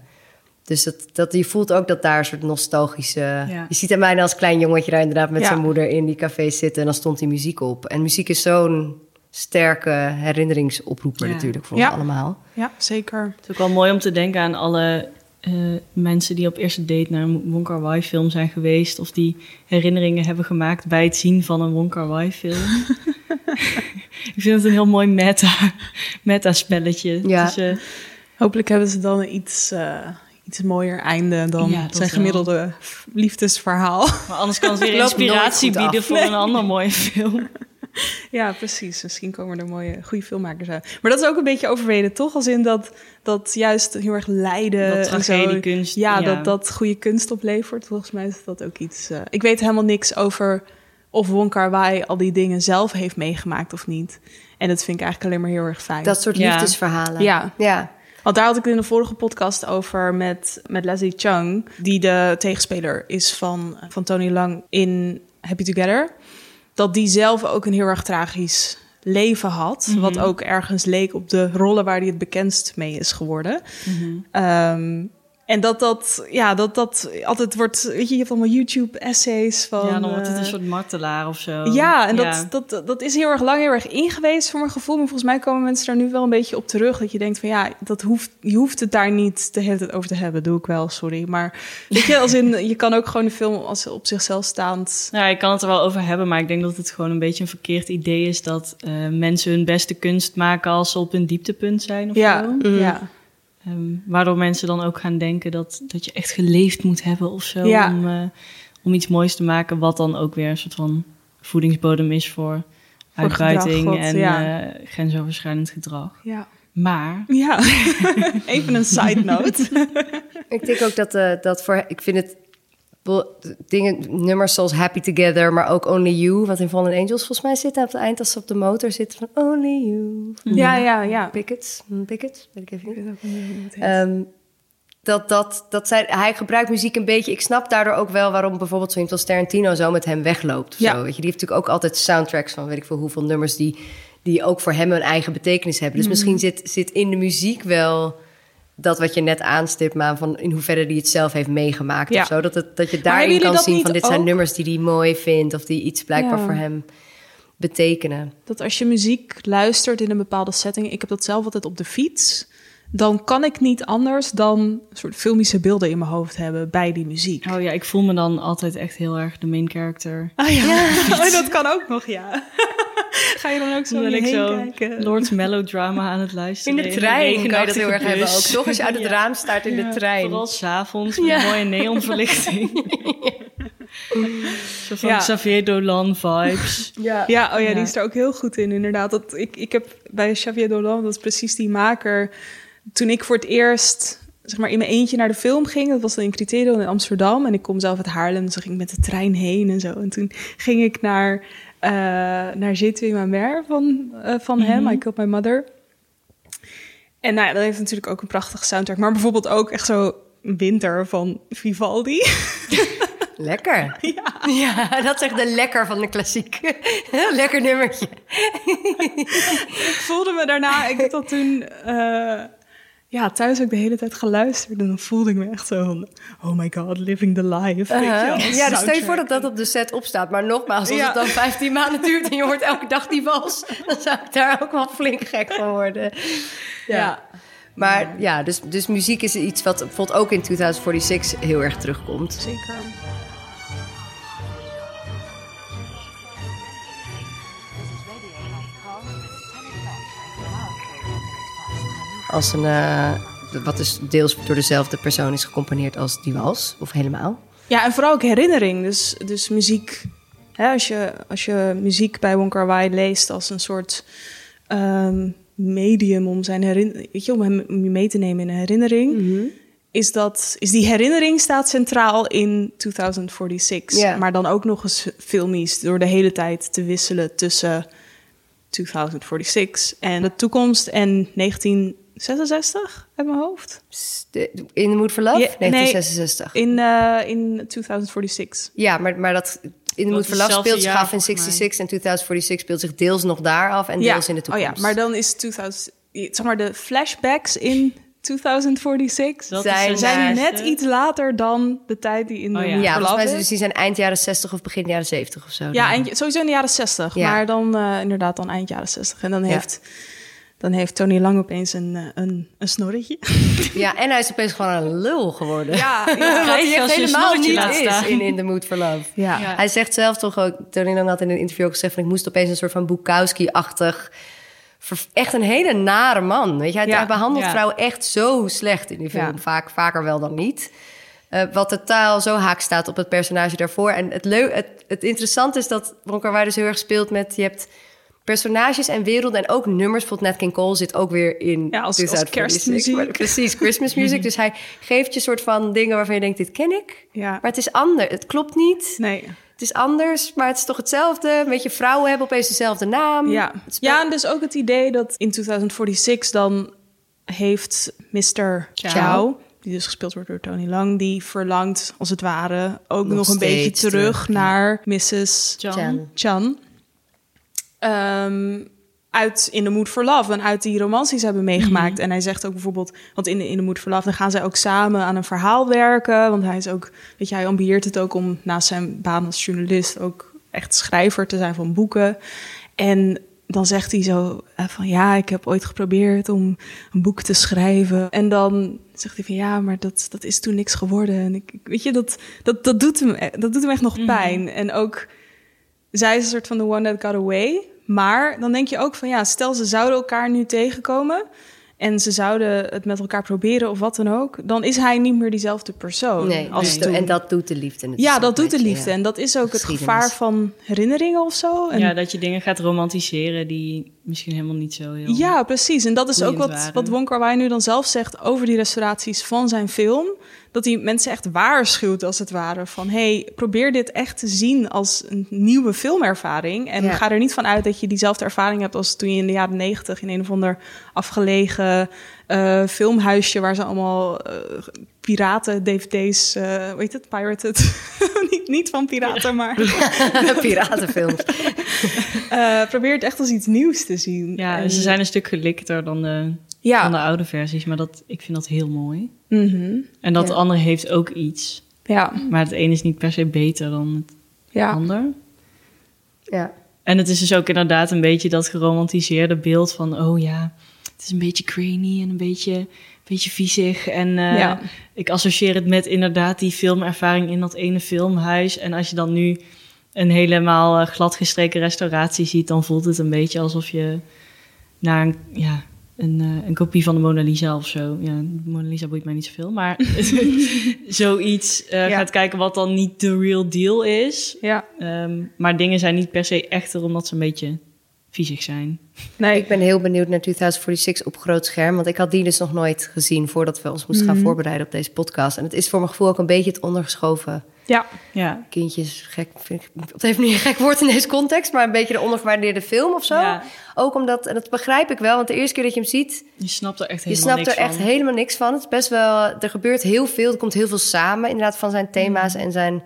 Dus dat, dat, je voelt ook dat daar een soort nostalgische... Je ziet aan mij als klein jongetje daar inderdaad met Ja. zijn moeder in die café zitten... en dan stond die muziek op. En muziek is zo'n sterke herinneringsoproeper Ja. natuurlijk voor ons allemaal. Ja, zeker. Het is ook wel mooi om te denken aan alle eh, mensen die op eerste date naar een Wong Kar Wai film zijn geweest. Of die herinneringen hebben gemaakt bij het zien van een Wong Kar Wai film. Ik vind het een heel mooi meta, meta spelletje. Ja. Dus, eh, Hopelijk hebben ze dan iets, eh, iets mooier einde dan Ja, zijn wel. gemiddelde liefdesverhaal. maar anders kan het weer inspiratie af. bieden voor Nee. een andere mooie film. Ja, precies. Misschien komen er mooie, goede filmmakers uit. Maar dat is ook een beetje overreden, toch? Als in dat, dat juist heel erg lijden Dat en zo. tragediekunst, Ja, ja. Dat, dat goede kunst oplevert. Volgens mij is dat ook iets... eh, ik weet helemaal niks over of Wong Kar Wai al die dingen zelf heeft meegemaakt of niet. En dat vind ik eigenlijk alleen maar heel erg fijn. Dat soort Ja. liefdesverhalen. Ja. ja. Want daar had ik het in de vorige podcast over met, met Leslie Chung, die de tegenspeler is van, van Tony Lang in Happy Together. Dat die zelf ook een heel erg tragisch leven had. Mhm. Wat ook ergens leek op de rollen waar hij het bekendst mee is geworden. Ehm, en dat dat, ja, dat dat altijd wordt, weet je, je hebt allemaal YouTube-essays van... ja, dan wordt het eh, een soort martelaar of zo. ja, en dat, Ja. Dat, dat is heel erg lang heel erg ingeweest voor mijn gevoel. Maar volgens mij komen mensen daar nu wel een beetje op terug. Dat je denkt van ja, dat hoeft, je hoeft het daar niet de hele tijd over te hebben. Doe ik wel, sorry. Maar weet je, als in, je kan ook gewoon een film als op zichzelf staand... Ja, ik kan het er wel over hebben, maar ik denk dat het gewoon een beetje een verkeerd idee is dat eh, mensen hun beste kunst maken als ze op hun dieptepunt zijn. Of Ja, zo. ja. Ehm, waardoor mensen dan ook gaan denken dat, dat je echt geleefd moet hebben of zo. Ja. Om, eh, om iets moois te maken, wat dan ook weer een soort van voedingsbodem is voor, Voor uitbuiting gedrag, en ja. eh, grensoverschrijdend gedrag. Ja. Maar Ja, even een side note. Ik denk ook dat, eh, dat voor... Ik vind het... Dingen, nummers zoals Happy Together, maar ook Only You... wat in Fallen Angels volgens mij zit aan het eind... als ze op de motor zitten van Only You. Ja, ja, ja. Pickets, hm, Pickets, weet ik even niet. Ehm, dat, dat, dat zij, hij gebruikt muziek een beetje. Ik snap daardoor ook wel waarom bijvoorbeeld zo iemand als Tarantino zo met hem wegloopt. Of Ja. zo. Weet je, die heeft natuurlijk ook altijd soundtracks van weet ik veel hoeveel nummers die, die ook voor hem een eigen betekenis hebben. Dus Mhm. misschien zit, zit in de muziek wel dat wat je net aanstipt, maar van in hoeverre hij het zelf heeft meegemaakt Ja. of zo. Dat, het, dat je daarin kan zien van dit zijn nummers die hij mooi vindt of die iets blijkbaar Ja. voor hem betekenen. Dat als je muziek luistert in een bepaalde setting... Ik heb dat zelf altijd op de fiets... Dan kan ik niet anders dan een soort filmische beelden in mijn hoofd hebben bij die muziek. oh ja, ik voel me dan altijd echt heel erg de main character. Ah ja, Oh, dat kan ook nog, ja. Ga je dan ook zo ben ik heen zo kijken? Lords melodrama aan het In luisteren. de trein kan je dat heel erg hebben bus. ook. Toch als je uit het Ja. raam staart in de trein. Vooral s'avonds met Ja. mooie neonverlichting. Zo van Ja. Xavier Dolan vibes. Ja. Ja, oh ja, Ja. die is er ook heel goed in, inderdaad. Dat, ik, ik heb bij Xavier Dolan, dat is precies die maker... Toen ik voor het eerst zeg maar, in mijn eentje naar de film ging... dat was dan in Criterion in Amsterdam... en ik kom zelf uit Haarlem, dus ik ging met de trein heen en zo. En toen ging ik naar, eh naar tué ma mère van, eh, van hem, I Killed My Mother... En nou ja, dat heeft natuurlijk ook een prachtige soundtrack. Maar bijvoorbeeld ook echt zo Winter van Vivaldi. Lekker. Ja. dat is echt de lekker van de klassiek. Lekker nummertje. ik voelde me daarna, ik heb dat toen eh, ja, thuis ook de hele tijd geluisterd. En dan voelde ik me echt zo van, oh my god, living the life. weet je wel, Uh-huh. Ja, dus stel je voor dat dat op de set opstaat. Maar nogmaals, als Ja. het dan 15 maanden duurt en je hoort elke dag die wals, dan zou ik daar ook wel flink gek van worden. Ja. Ja. Maar ja, dus, dus muziek is iets wat bijvoorbeeld ook in 2046 heel erg terugkomt. Zeker. Als een, eh, wat dus deels door dezelfde persoon is gecomponeerd als die wals, of helemaal. Ja, en vooral ook herinnering. Dus, dus muziek, hè, als, je, als je muziek bij Wong Kar Wai leest als een soort ehm, medium om, zijn herin, weet je, om hem om je mee te nemen in een herinnering... Is, dat, is die herinnering staat centraal in 2046. Ja. Maar dan ook nog eens filmisch door de hele tijd te wisselen tussen 2046 en de toekomst en 1966 uit mijn hoofd. In the Mood for Love, Ja, nee. 1966. In, eh, in 2046. Ja, maar, maar dat in the Mood for Love speelt zich af in volgens mij. 66 en 2046 speelt zich deels nog daar af en deels in de toekomst. Oh ja, maar dan is 2000, zeg maar de flashbacks in 2046. Dat Zijn zijn net iets later dan de tijd die in de Oh ja. Ja, volgens mij Love zijn is. dus die zijn eind jaren 60 of begin jaren 70 of zo. Ja, eind, sowieso in de jaren 60. Ja. Maar dan eh, inderdaad dan eind jaren 60. En dan Ja. Heeft, dan heeft Tony Lang opeens een, eh, een, een snorretje. Ja, en hij is opeens gewoon een lul geworden. Ja, Wat ja. hij als je echt een helemaal snorretje niet laat is staan. in In the Mood for Love. Ja. Ja. Hij zegt zelf toch ook, Tony Lang had in een interview ook gezegd... van ik moest opeens een soort van Bukowski-achtig... echt een hele nare man. Weet je? Hij, Ja. behandelt Ja. vrouwen echt zo slecht in die film. Ja. Vaak, vaker wel dan niet. Eh, wat totaal zo haak staat op het personage daarvoor. En het, leu het, het interessante is dat Wai dus heel erg speelt met... je hebt personages en werelden en ook nummers. Bijvoorbeeld Nat King Cole zit ook weer in... Ja, als- als Out 46, kerstmuziek. maar- Precies, Christmas music. dus hij geeft je soort van dingen waarvan je denkt... dit ken ik, Ja. maar het is anders. Het klopt niet. Nee. Het is anders, maar het is toch hetzelfde. Weet je, vrouwen hebben opeens dezelfde naam. Ja. Ja, en dus ook het idee dat in 2046 dan heeft Mr. Chow, die dus gespeeld wordt door Tony Lang, die verlangt als het ware ook nog, Nog een beetje terug, ja. naar Mrs. Chan. Chan. Ehm, uit In the Mood for Love en uit die ze hebben meegemaakt. En hij zegt ook bijvoorbeeld, want in, in the Mood for Love, dan gaan zij ook samen aan een verhaal werken. Want hij is ook, weet je, hij ambieert het ook om naast zijn baan als journalist ook echt schrijver te zijn van boeken. En dan zegt hij zo eh, van ja, ik heb ooit geprobeerd om een boek te schrijven. En dan zegt hij van ja, maar dat, dat is toen niks geworden. En ik, ik- weet je, dat, dat, dat, doet hem, dat doet hem echt nog pijn. En ook zij is een soort van the one that got away. Maar dan denk je ook van ja, stel ze zouden elkaar nu tegenkomen en ze zouden het met elkaar proberen of wat dan ook, dan is hij niet meer diezelfde persoon. Nee, als toen. en dat doet de liefde. Het is ja, dat doet de liefde. ja. En dat is ook het gevaar van herinneringen of zo. En Ja, dat je dingen gaat romantiseren die misschien helemaal niet zo heel... Ja, precies. En dat is ook wat, waren. wat Wai nu dan zelf zegt over die restauraties van zijn film. Dat hij mensen echt waarschuwt, als het ware. Van, hey, probeer dit echt te zien als een nieuwe filmervaring. En Ja. ga er niet van uit dat je diezelfde ervaring hebt... als toen je in de jaren negentig in een of ander afgelegen eh, filmhuisje... waar ze allemaal eh, piraten, dvd's, eh hoe heet het, pirated... niet, niet van piraten, maar... Piratenfilms. eh probeer het echt als iets nieuws te zien. Ja, En- ze zijn een stuk gelikter dan de, Ja. dan de oude versies, maar dat, ik vind dat heel mooi. Mhm. En dat Ja. andere heeft ook iets. Ja. Maar het een is niet per se beter dan het Ja. ander. Ja. En het is dus ook inderdaad een beetje dat geromantiseerde beeld van... oh ja, het is een beetje grainy en een beetje, een beetje viezig. En eh, Ja. ik associeer het met inderdaad die filmervaring in dat ene filmhuis. En als je dan nu een helemaal eh, gladgestreken restauratie ziet... dan voelt het een beetje alsof je naar een, ja, een, eh, een kopie van de Mona Lisa of zo... Ja, de Mona Lisa boeit mij niet zoveel, maar zoiets Ja. gaat kijken wat dan niet de real deal is. Ja. Ehm, maar dingen zijn niet per se echter omdat ze een beetje viezig zijn. Nee. Ik ben heel benieuwd naar 2046 op groot scherm. Want ik had die dus nog nooit gezien voordat we ons moesten gaan Mhm. voorbereiden op deze podcast. En het is voor mijn gevoel ook een beetje het ondergeschoven Ja. Ja. kindjes. Gek, vind ik op de een gek woord in deze context. Maar een beetje de ondergewaardeerde film of zo. Ja. Ook omdat, en dat begrijp ik wel. Want de eerste keer dat je hem ziet, Je snapt er echt je helemaal snapt er niks echt van. helemaal niks van. Het is best wel, er gebeurt heel veel. Er komt heel veel samen inderdaad van zijn thema's en zijn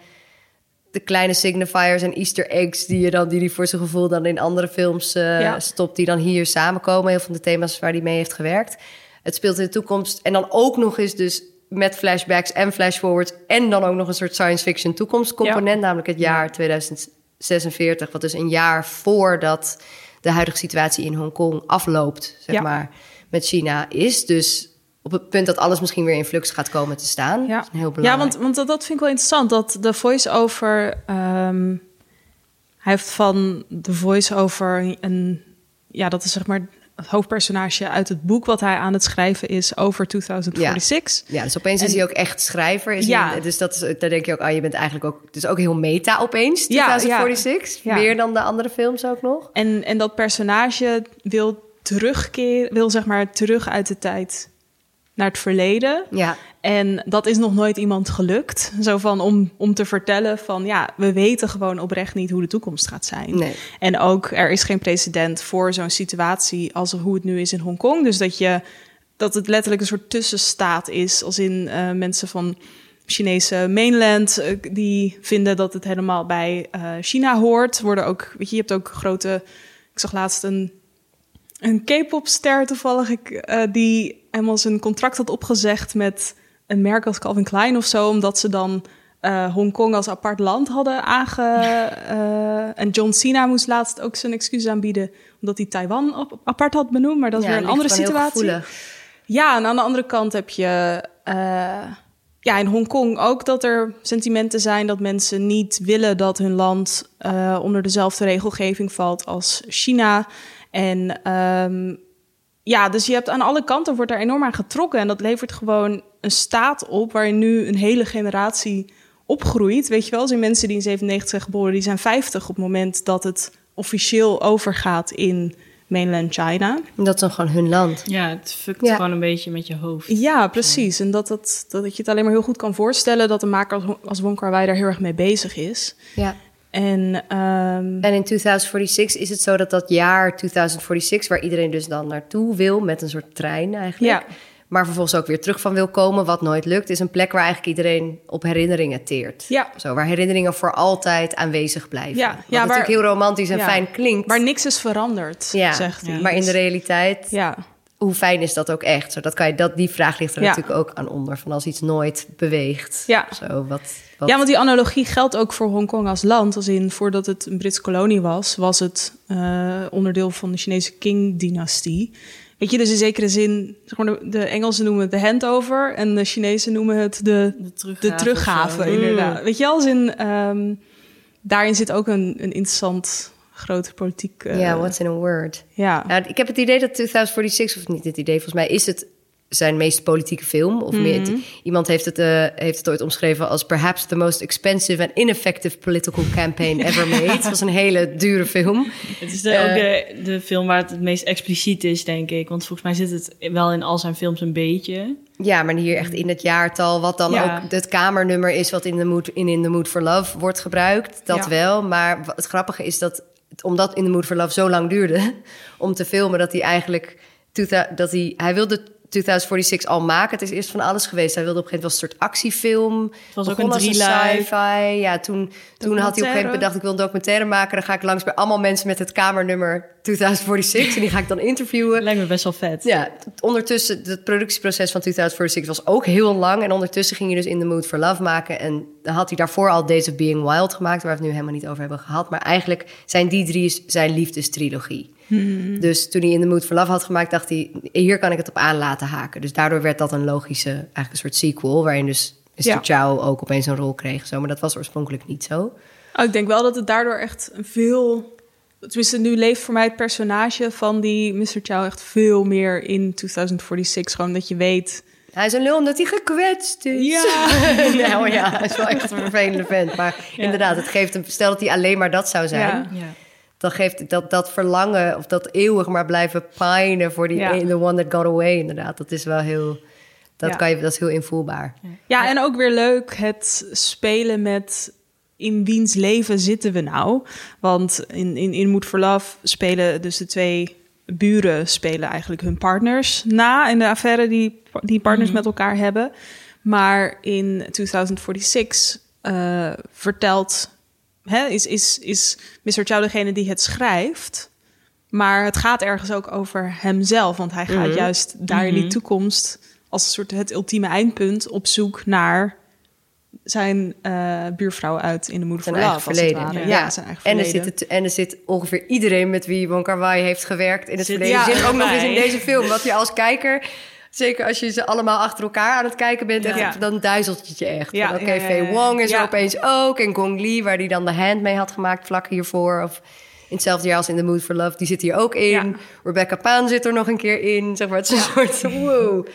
de kleine signifiers en Easter eggs die je dan die hij voor zijn gevoel dan in andere films eh, Ja. stopt, die dan hier samenkomen. Heel veel van de thema's waar hij mee heeft gewerkt. Het speelt in de toekomst en dan ook nog eens dus met flashbacks en flashforwards en dan ook nog een soort science fiction toekomstcomponent, namelijk het jaar 2046, wat dus een jaar voordat de huidige situatie in Hongkong afloopt, zeg Ja. maar, met China is. Dus op het punt dat alles misschien weer in flux gaat komen te staan. Ja, Dat is heel ja belangrijk. want, want dat, dat vind ik wel interessant. Dat de voice-over... ehm, hij heeft van de voice-over een... Ja, dat is zeg maar het hoofdpersonage uit het boek... wat hij aan het schrijven is over 2046. Ja, dus opeens is hij ook echt schrijver. Is Ja. hij- dus dat is, daar denk je ook, ah, je bent eigenlijk ook... Is ook heel meta opeens, Ja, 2046. ja. Meer dan de andere films ook nog. En, en dat personage wil terugkeren... wil zeg maar terug uit de tijd naar het verleden... Ja, En dat is nog nooit iemand gelukt. Zo van om, om te vertellen van ja, we weten gewoon oprecht niet hoe de toekomst gaat zijn. nee. En ook er is geen precedent voor zo'n situatie als hoe het nu is in Hongkong. Dus dat je dat het letterlijk een soort tussenstaat is, als in eh, mensen van Chinese mainland eh, die vinden dat het helemaal bij eh, China hoort. Worden ook, weet je, je hebt ook grote. Ik zag laatst een een K-pop ster toevallig ik, eh, die helemaal zijn contract had opgezegd met een merk als Calvin Klein of zo, omdat ze dan uh, Hongkong als apart land hadden aange. Uh, en John Cena moest laatst ook zijn excuus aanbieden, omdat hij Taiwan op, apart had benoemd, maar dat is Ja, weer een andere situatie. Ja, en aan de andere kant heb je eh, ja, in Hongkong ook dat er sentimenten zijn dat mensen niet willen dat hun land eh, onder dezelfde regelgeving valt als China. En ehm, ja, dus je hebt aan alle kanten wordt er enorm aan getrokken. En dat levert gewoon een staat op waarin nu een hele generatie opgroeit. Weet je wel, zijn mensen die in 97 zijn geboren, die zijn 50 op het moment dat het officieel overgaat in mainland China. Dat is dan gewoon hun land. Ja, het fuckt Ja. gewoon een beetje met je hoofd. Ja, precies. En dat, dat, dat je het alleen maar heel goed kan voorstellen dat een maker als, als Wong Kar-wai daar heel erg mee bezig is. Ja. En, ehm, En in 2046 is het zo dat dat jaar 2046, waar iedereen dus dan naartoe wil met een soort trein eigenlijk. Ja. Maar vervolgens ook weer terug van wil komen, wat nooit lukt, is een plek waar eigenlijk iedereen op herinneringen teert. Ja. Zo, waar herinneringen voor altijd aanwezig blijven. Ja, Wat ja, waar- natuurlijk heel romantisch en ja. fijn klinkt. waar niks is veranderd, ja, zegt hij. maar in de realiteit, Ja, hoe fijn is dat ook echt? Zo, dat kan je, dat, die vraag ligt er Ja. natuurlijk ook aan onder. Van als iets nooit beweegt. Ja. Zo, wat, wat, ja, want die analogie geldt ook voor Hongkong als land. Als in, voordat het een Britse kolonie was, was het eh, onderdeel van de Chinese Qing-dynastie. Weet je, dus in zekere zin, de, Engelsen noemen het de handover en de Chinezen noemen het de, De teruggave. de inderdaad. Weet je, als in, ehm, daarin zit ook een, een interessant grote politiek... eh, Ja, what's in a word? ja. Nou, ik heb het idee dat 2046, of niet het idee, volgens mij is het zijn meest politieke film. Of meer, Mhm. iemand heeft het, eh, heeft het ooit omschreven als perhaps the most expensive and ineffective political campaign ever made. het was een hele dure film. Het is de, Eh, ook de, de film waar het het meest expliciet is, denk ik. Want volgens mij zit het wel in al zijn films een beetje. Ja, maar hier echt in het jaartal, wat dan Ja. ook het kamernummer is wat in the mood, in, in the mood for Love wordt gebruikt. Dat Ja. wel. Maar het grappige is dat, omdat in the mood for Love zo lang duurde om te filmen, dat hij eigenlijk, 2000 dat hij, hij wilde 2046 al maken. Het is eerst van alles geweest. Hij wilde op een gegeven moment wel een soort actiefilm. Het was ook een sci-fi. Ja, toen, toen had hij op een gegeven moment bedacht, ik wil een documentaire maken. Dan ga ik langs bij allemaal mensen met het kamernummer 2046. en die ga ik dan interviewen. Lijkt me best wel vet. Ja, ondertussen, het productieproces van 2046 was ook heel lang. En ondertussen ging hij dus In the Mood for Love maken. En dan had hij daarvoor al Days of Being Wild gemaakt... waar we het nu helemaal niet over hebben gehad. Maar eigenlijk zijn die drie zijn liefdestrilogie. Dus toen hij In the Mood for Love had gemaakt, dacht hij... hier kan ik het op aan laten haken. Dus daardoor werd dat een logische, eigenlijk een soort sequel... waarin dus Mr. Ja. Chow ook opeens een rol kreeg. Zo. Maar dat was oorspronkelijk niet zo. Oh, ik denk wel dat het daardoor echt een veel... Tenminste, nu leeft voor mij het personage van die Mr. Chow echt veel meer in 2046. Gewoon dat je weet... Hij is een lul omdat hij gekwetst is. Ja. nou ja, hij is wel echt een vervelende vent. Maar inderdaad, het geeft hem... Stel dat hij alleen maar dat zou zijn... Ja. Dan geeft dat, dat verlangen... of dat eeuwig maar blijven pijnen voor die Ja. the one that got away inderdaad. Dat is wel heel... Dat, Ja. kan je, dat is heel invoelbaar. Ja, en ook weer leuk het spelen met in wiens leven zitten we nou? Want in, in, in Mood for Love spelen dus de twee buren spelen eigenlijk hun partners na in de affaire die, die partners met elkaar hebben. Maar in 2046 eh, vertelt, hè, is, is, is Mr. Chow degene die het schrijft. Maar het gaat ergens ook over hemzelf. Want hij gaat juist daar in die toekomst als een soort het ultieme eindpunt op zoek naar zijn eh, buurvrouw uit in de moeder van Love. verleden. ware. Ja, zijn eigen en, er verleden. zit het, en er zit ongeveer iedereen met wie Wong Kar Wai heeft gewerkt in het Zit- verleden. ja, zit ook nog eens in deze film. Wat je als kijker... Zeker als je ze allemaal achter elkaar aan het kijken bent, echt, Ja. dan duizelt het je echt. Ja, Van, Oké, Faye ja. Wong is er opeens ook. En Gong Li, waar die dan de hand mee had gemaakt vlak hiervoor. Of in hetzelfde jaar als in The Mood for Love, die zit hier ook in. Ja. Rebecca Paan zit er nog een keer in. Zeg maar, het is een soort wow.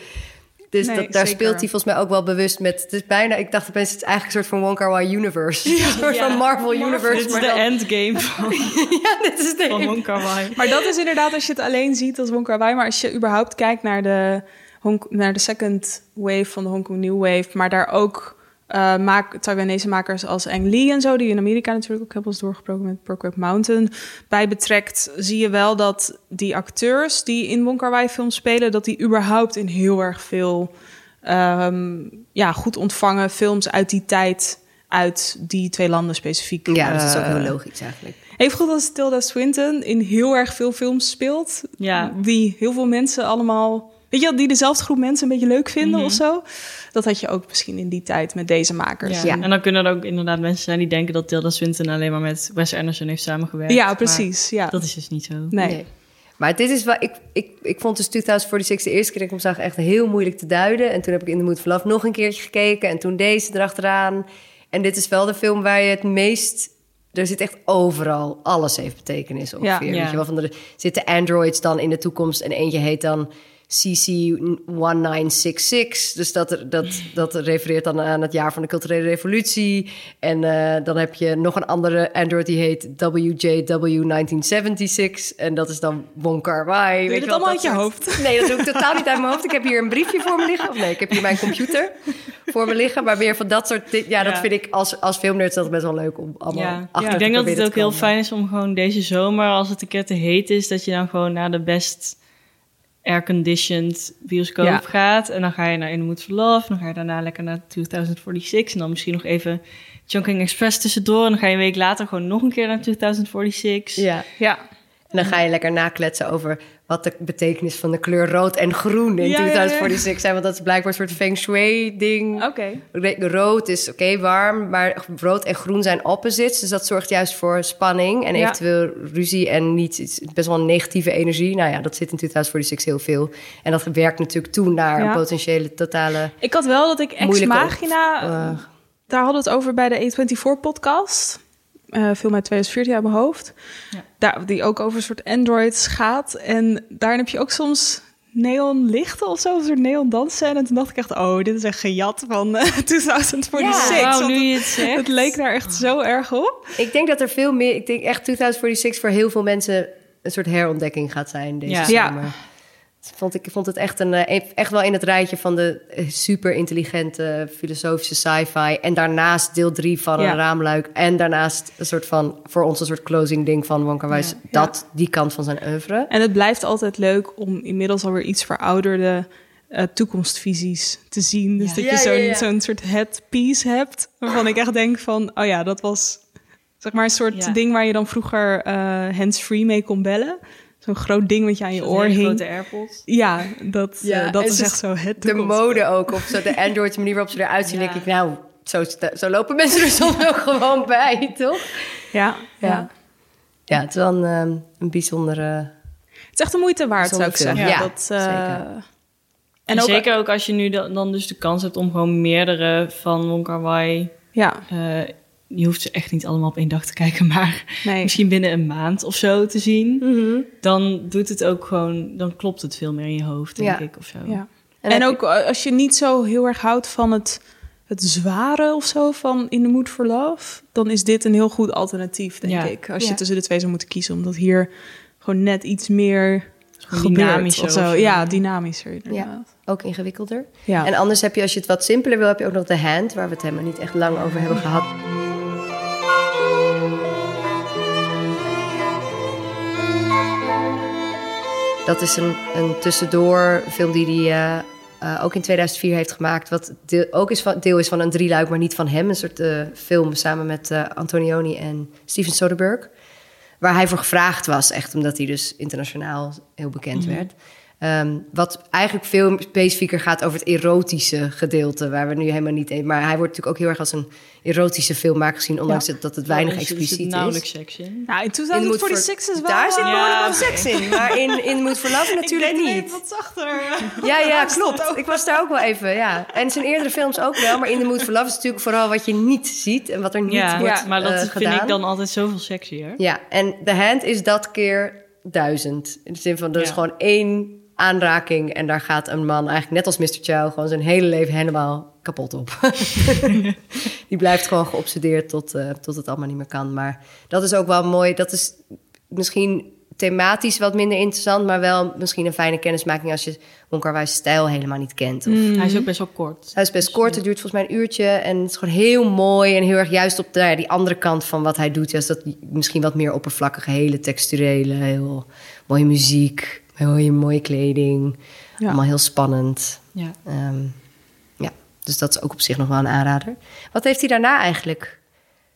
Dus Nee, dat, daar zeker. speelt hij volgens mij ook wel bewust met. Het is bijna, ik dacht opeens, het is eigenlijk een soort van Wong Kar Wai universe. een soort van Marvel universe. Dit is maar de dan- endgame van, Ja, dit is de van Wong Kar Wai. Maar dat is inderdaad als je het alleen ziet als Wong Kar Wai. Maar als je überhaupt kijkt naar de, Hong, naar de second wave van de Hong Kong New Wave... maar daar ook eh maak, Taiwanese makers als Ang Lee en zo... die in Amerika natuurlijk ook hebben ons doorgebroken met Brokeback Mountain... bij betrekt, zie je wel dat die acteurs die in Wong Kar Wai films spelen... dat die überhaupt in heel erg veel ehm, ja, goed ontvangen films uit die tijd... uit die twee landen specifiek. Ja, dat is ook eh, heel logisch eigenlijk. Even goed als Tilda Swinton in heel erg veel films speelt. Ja. Die heel veel mensen allemaal weet je die dezelfde groep mensen een beetje leuk vinden of zo. Dat had je ook misschien in die tijd met deze makers. Ja. En dan kunnen er ook inderdaad mensen zijn die denken dat Tilda Swinton alleen maar met Wes Anderson heeft samengewerkt. Ja, Maar precies. Ja. Dat is dus niet zo. Nee. Maar dit is wel, ik, ik, ik vond dus 2046 de eerste keer dat ik hem zag echt heel moeilijk te duiden. En toen heb ik in de Moed Vanaf nog een keertje gekeken. En toen deze erachteraan. En dit is wel de film waar je het meest... Er zit echt overal, alles heeft betekenis ongeveer. Ja. Weet je wel, van er zitten androids dan in de toekomst. En eentje heet dan CC1966. Dus dat, dat, dat refereert dan aan het jaar van de culturele revolutie. En eh, dan heb je nog een andere android die heet WJW1976. En dat is dan Wong Kar Wai. Doe je Weet dat allemaal uit je soort- hoofd? Nee, dat doe ik totaal niet uit mijn hoofd. Ik heb hier een briefje voor me liggen. Of nee, ik heb hier mijn computer voor me liggen. Maar meer van dat soort dingen. Ja, dat Ja. vind ik als, als filmnerd altijd best wel leuk om allemaal Ja, achter ik te denk dat het ook heel fijn is om gewoon deze zomer, als het een keer te heet is, dat je dan gewoon naar de best airconditioned bioscoop Ja. gaat. En dan ga je naar In the Mood for Love. Dan ga je daarna lekker naar 2046. En dan misschien nog even Chungking Express tussendoor. En dan ga je een week later gewoon nog een keer naar 2046. Ja. Ja. En dan ga je lekker nakletsen over wat de betekenis van de kleur rood en groen in Ja, ja, ja. 2046 zijn. Want dat is blijkbaar een soort feng shui ding. Oké. Rood is oké warm, maar rood en groen zijn opposites. Dus dat zorgt juist voor spanning en eventueel ruzie en niet best wel een negatieve energie. Nou ja, dat zit in 2046 heel veel. En dat werkt natuurlijk toe naar een potentiële totale. Ik had wel dat ik Ex Moeilijke Machina... eh, daar hadden we het over bij de A24-podcast. Eh film uit 2014 uit mijn hoofd. Daar, die ook over een soort androids gaat. En daarin heb je ook soms neonlichten of zo. Een soort neon dansen. En toen dacht ik echt, oh, dit is echt gejat van eh, 2046. Ja, Want nu je het, het zegt. het leek daar echt zo erg op. Ik denk dat er veel meer. Ik denk echt 2046 voor heel veel mensen een soort herontdekking gaat zijn deze Ja. zomer. Ja. Vond ik, vond het echt, een, eh, echt wel in het rijtje van de eh, super intelligente filosofische sci-fi. En daarnaast deel drie van Ja. een raamluik. En daarnaast een soort van, voor ons een soort closing ding van Wonka Wai. Dat, die kant van zijn oeuvre. En het blijft altijd leuk om inmiddels alweer iets verouderde eh, toekomstvisies te zien. Dus dat je zo'n zo'n soort headpiece hebt, waarvan ik echt denk van, oh ja, dat was zeg maar een soort ding waar je dan vroeger eh hands-free mee kon bellen. Zo'n groot ding wat je aan je oor hing. grote AirPods. Ja, dat, Ja, eh, dat is echt zo het De mode ook, of zo de Android manier waarop ze eruit zien. Ja. denk ik, nou, zo, zo lopen mensen er soms wel gewoon bij, toch? Ja, ja. Ja. Ja, het is wel een, ehm, een bijzondere... Het is echt de moeite waard, zou ik zeggen. film. dat, Ja, eh, zeker. En En, ook, zeker ook als je nu dan, dus de kans hebt om gewoon meerdere van Wong Kar Wai... Ja, eh, je hoeft ze echt niet allemaal op één dag te kijken, maar nee. misschien binnen een maand of zo te zien. Mhm. Dan doet het ook gewoon, dan klopt het veel meer in je hoofd, denk Ja. ik, of zo. Ja. En ook eh, als je niet zo heel erg houdt van het, het zware of zo van In the Mood for Love, dan is dit een heel goed alternatief, denk Ja. ik. Als Ja. je tussen de twee zou moeten kiezen, omdat hier gewoon net iets meer gebeurt dynamischer of zo. of zo. Ja, dynamischer inderdaad. Ook ingewikkelder. Ja. En anders heb je, als je het wat simpeler wil, heb je ook nog de hand, waar we het helemaal niet echt lang over hebben gehad. Dat is een, een tussendoor film die hij eh, eh, ook in 2004 heeft gemaakt. Wat deel, ook is van, deel is van een drieluik, maar niet van hem. Een soort eh, film samen met eh, Antonioni en Steven Soderbergh. Waar hij voor gevraagd was, echt omdat hij dus internationaal heel bekend werd. Ehm, wat eigenlijk veel specifieker gaat over het erotische gedeelte, waar we nu helemaal niet in. Maar hij wordt natuurlijk ook heel erg als een erotische filmmaker gezien, ondanks Ja. dat het weinig er zit expliciet is. nauwelijks seks in. Nou, in In the Mood 2046 is wel... Daar zit Ja, behoorlijk oké. seks in, maar in, in Mood for Love natuurlijk ik niet. even wat zachter. Ja, ja, klopt. Ik was daar ook wel even, ja. En zijn eerdere films ook wel, maar in The Mood for Love is natuurlijk vooral wat je niet ziet en wat er niet Ja, wordt maar dat eh, vind gedaan. ik dan altijd zoveel sexier. Ja, en The Hand is dat keer duizend. In de zin van, er is Ja. gewoon één aanraking en daar gaat een man eigenlijk net als Mr. Chow gewoon zijn hele leven helemaal kapot op. Die blijft gewoon geobsedeerd tot, eh, tot het allemaal niet meer kan. Maar dat is ook wel mooi. Dat is misschien thematisch wat minder interessant, maar wel misschien een fijne kennismaking als je Wong Kar Wai's stijl helemaal niet kent. Of, Hij is ook best wel kort. hij is best kort, het duurt volgens mij een uurtje. En het is gewoon heel mooi en heel erg juist op de, nou ja, die andere kant van wat hij doet. Juist dat misschien wat meer oppervlakkige, hele texturele, heel mooie muziek, heel mooie kleding. Ja. Allemaal heel spannend. Ja. Ehm, ja, dus dat is ook op zich nog wel een aanrader. Wat heeft hij daarna eigenlijk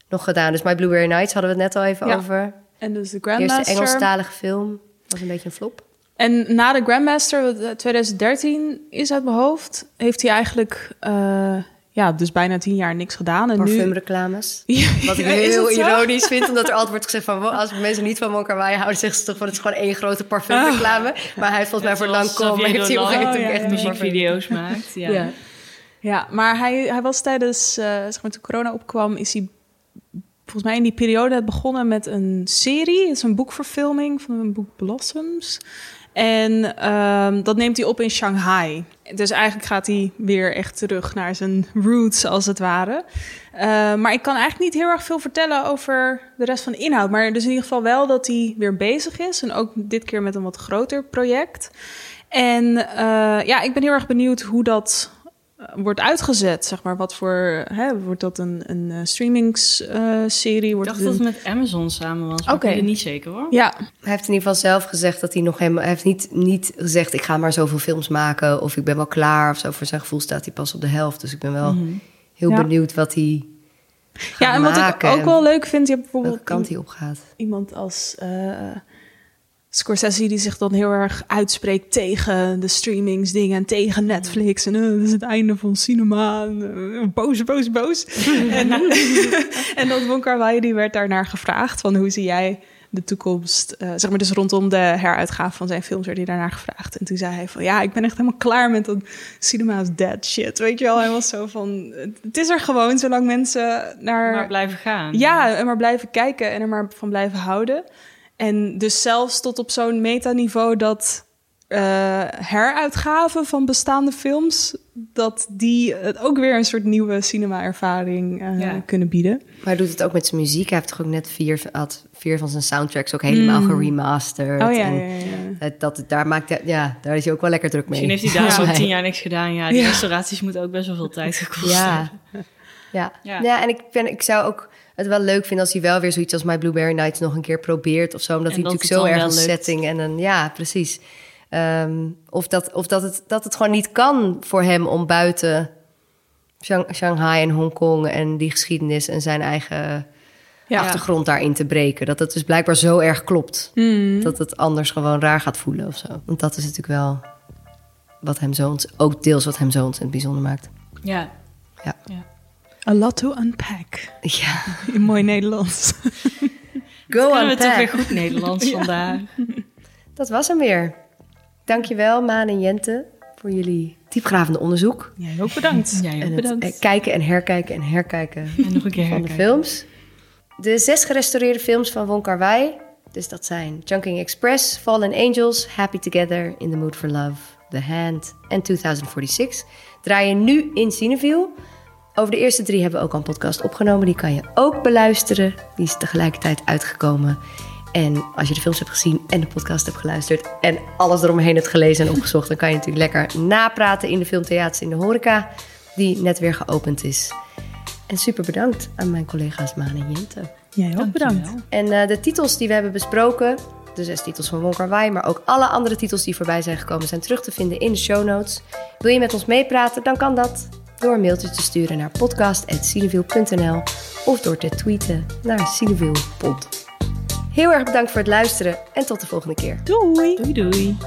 nog gedaan? Dus My Blueberry Nights hadden we het net al even Ja. over. En dus de Eerste Grandmaster. Engelstalige film was een beetje een flop. En na de Grandmaster, wat eh, 2013 is uit mijn hoofd, heeft hij eigenlijk eh, ja, dus bijna tien jaar niks gedaan. En nu... Parfumreclames. Ja, Wat ik heel zo? ironisch vind, omdat er altijd wordt gezegd van... als mensen niet van Wai houden, zeggen ze toch van... het is gewoon één grote parfumreclame. Maar hij heeft volgens mij voor. Xavier heeft hij op een gegeven ja, echt muziekvideo's maakt. Ja. Ja. Ja, maar hij, hij was tijdens, eh, zeg maar, toen corona opkwam, is hij volgens mij in die periode begonnen met een serie. Het is een boekverfilming van een boek Blossoms. En ehm, dat neemt hij op in Shanghai. Dus eigenlijk gaat hij weer echt terug naar zijn roots, als het ware. Eh, maar ik kan eigenlijk niet heel erg veel vertellen over de rest van de inhoud. Maar dus in ieder geval wel dat hij weer bezig is. En ook dit keer met een wat groter project. En eh, ja, ik ben heel erg benieuwd hoe dat wordt uitgezet. Zeg maar, wat voor. Hè, wordt dat een, een eh, streamingsserie? Ik wordt dacht het dat het met Amazon samen was, maar Oké. ik weet het niet zeker hoor. Ja, Hij heeft in ieder geval zelf gezegd dat hij nog helemaal... Hij heeft niet, niet gezegd, ik ga maar zoveel films maken... of ik ben wel klaar of zo. Voor zijn gevoel staat hij pas op de helft. Dus ik ben wel heel Ja. benieuwd wat hij gaat ja en wat ik ook wel leuk vind, je hebt welke bijvoorbeeld kant hij op gaat. iemand als eh, Scorsese die zich dan heel erg uitspreekt tegen de streamingsdingen en tegen Netflix. En eh, dat is het einde van cinema. En, eh, boos, boos, boos. en, en dat Wong Kar die werd daarnaar gevraagd van hoe zie jij de toekomst, eh, zeg maar dus rondom de heruitgave van zijn films werd hij daarnaar gevraagd. En toen zei hij van ja, ik ben echt helemaal klaar met dat cinema is dead shit, weet je wel. Hij was zo van, het is er gewoon zolang mensen naar... Maar blijven gaan. Ja, en maar blijven kijken en er maar van blijven houden. En dus zelfs tot op zo'n metaniveau dat eh, heruitgaven van bestaande films, dat die het ook weer een soort nieuwe cinema-ervaring eh, Ja. kunnen bieden. Maar hij doet het ook met zijn muziek. Hij heeft toch ook net vier, had vier van zijn soundtracks ook helemaal geremasterd. Oh ja, En ja, ja, ja. Dat, dat, daar, maakt hij, ja, daar is hij ook wel lekker druk mee. Misschien heeft hij daar Ja. zo'n tien jaar niks gedaan. Ja, die Ja. restauraties moeten ook best wel veel tijd gekost Ja. hebben. Ja. Ja. Ja. en ik, ben, ik zou ook het wel leuk vinden als hij wel weer zoiets als My Blueberry Nights nog een keer probeert of zo. Omdat En hij natuurlijk zo erg een setting en een ja, precies. Ehm, of dat, of dat, het, dat het gewoon niet kan voor hem om buiten Shang- Shanghai en Hongkong en die geschiedenis en zijn eigen Ja. achtergrond daarin te breken. Dat het dus blijkbaar zo erg klopt. Hmm. Dat het anders gewoon raar gaat voelen of zo. Want dat is natuurlijk wel wat hem zo ont- ook deels wat hem zo ontzettend bijzonder maakt. Ja. Ja. A lot to unpack. Ja. In mooi Nederlands. Go on toch weer goed Nederlands vandaag. Dat was hem weer. Dankjewel, Maan en Jente, voor jullie diepgravende onderzoek. Jij ook bedankt. Jij En ook het bedankt. eh, kijken en herkijken en herkijken En nog een keer van de films. De zes gerestaureerde films van Wong Kar Wai. Dus dat zijn Chunking Express, Fallen Angels, Happy Together, In the Mood for Love, The Hand en 2046. Draaien nu in Cineville. Over de eerste drie hebben we ook al een podcast opgenomen. Die kan je ook beluisteren. Die is tegelijkertijd uitgekomen. En als je de films hebt gezien en de podcast hebt geluisterd... en alles eromheen hebt gelezen en opgezocht... dan kan je natuurlijk lekker napraten in de filmtheaters in de horeca... die net weer geopend is. En super bedankt aan mijn collega's Maan en Jente. Jij ook bedankt. En eh, de titels die we hebben besproken, de zes titels van Wong Kar Wai, maar ook alle andere titels die voorbij zijn gekomen, zijn terug te vinden in de show notes. Wil je met ons meepraten, dan kan dat door een mailtje te sturen naar podcast.cineville.nl of door te tweeten naar cinevillepod. Heel erg bedankt voor het luisteren en tot de volgende keer. Doei. Doei doei.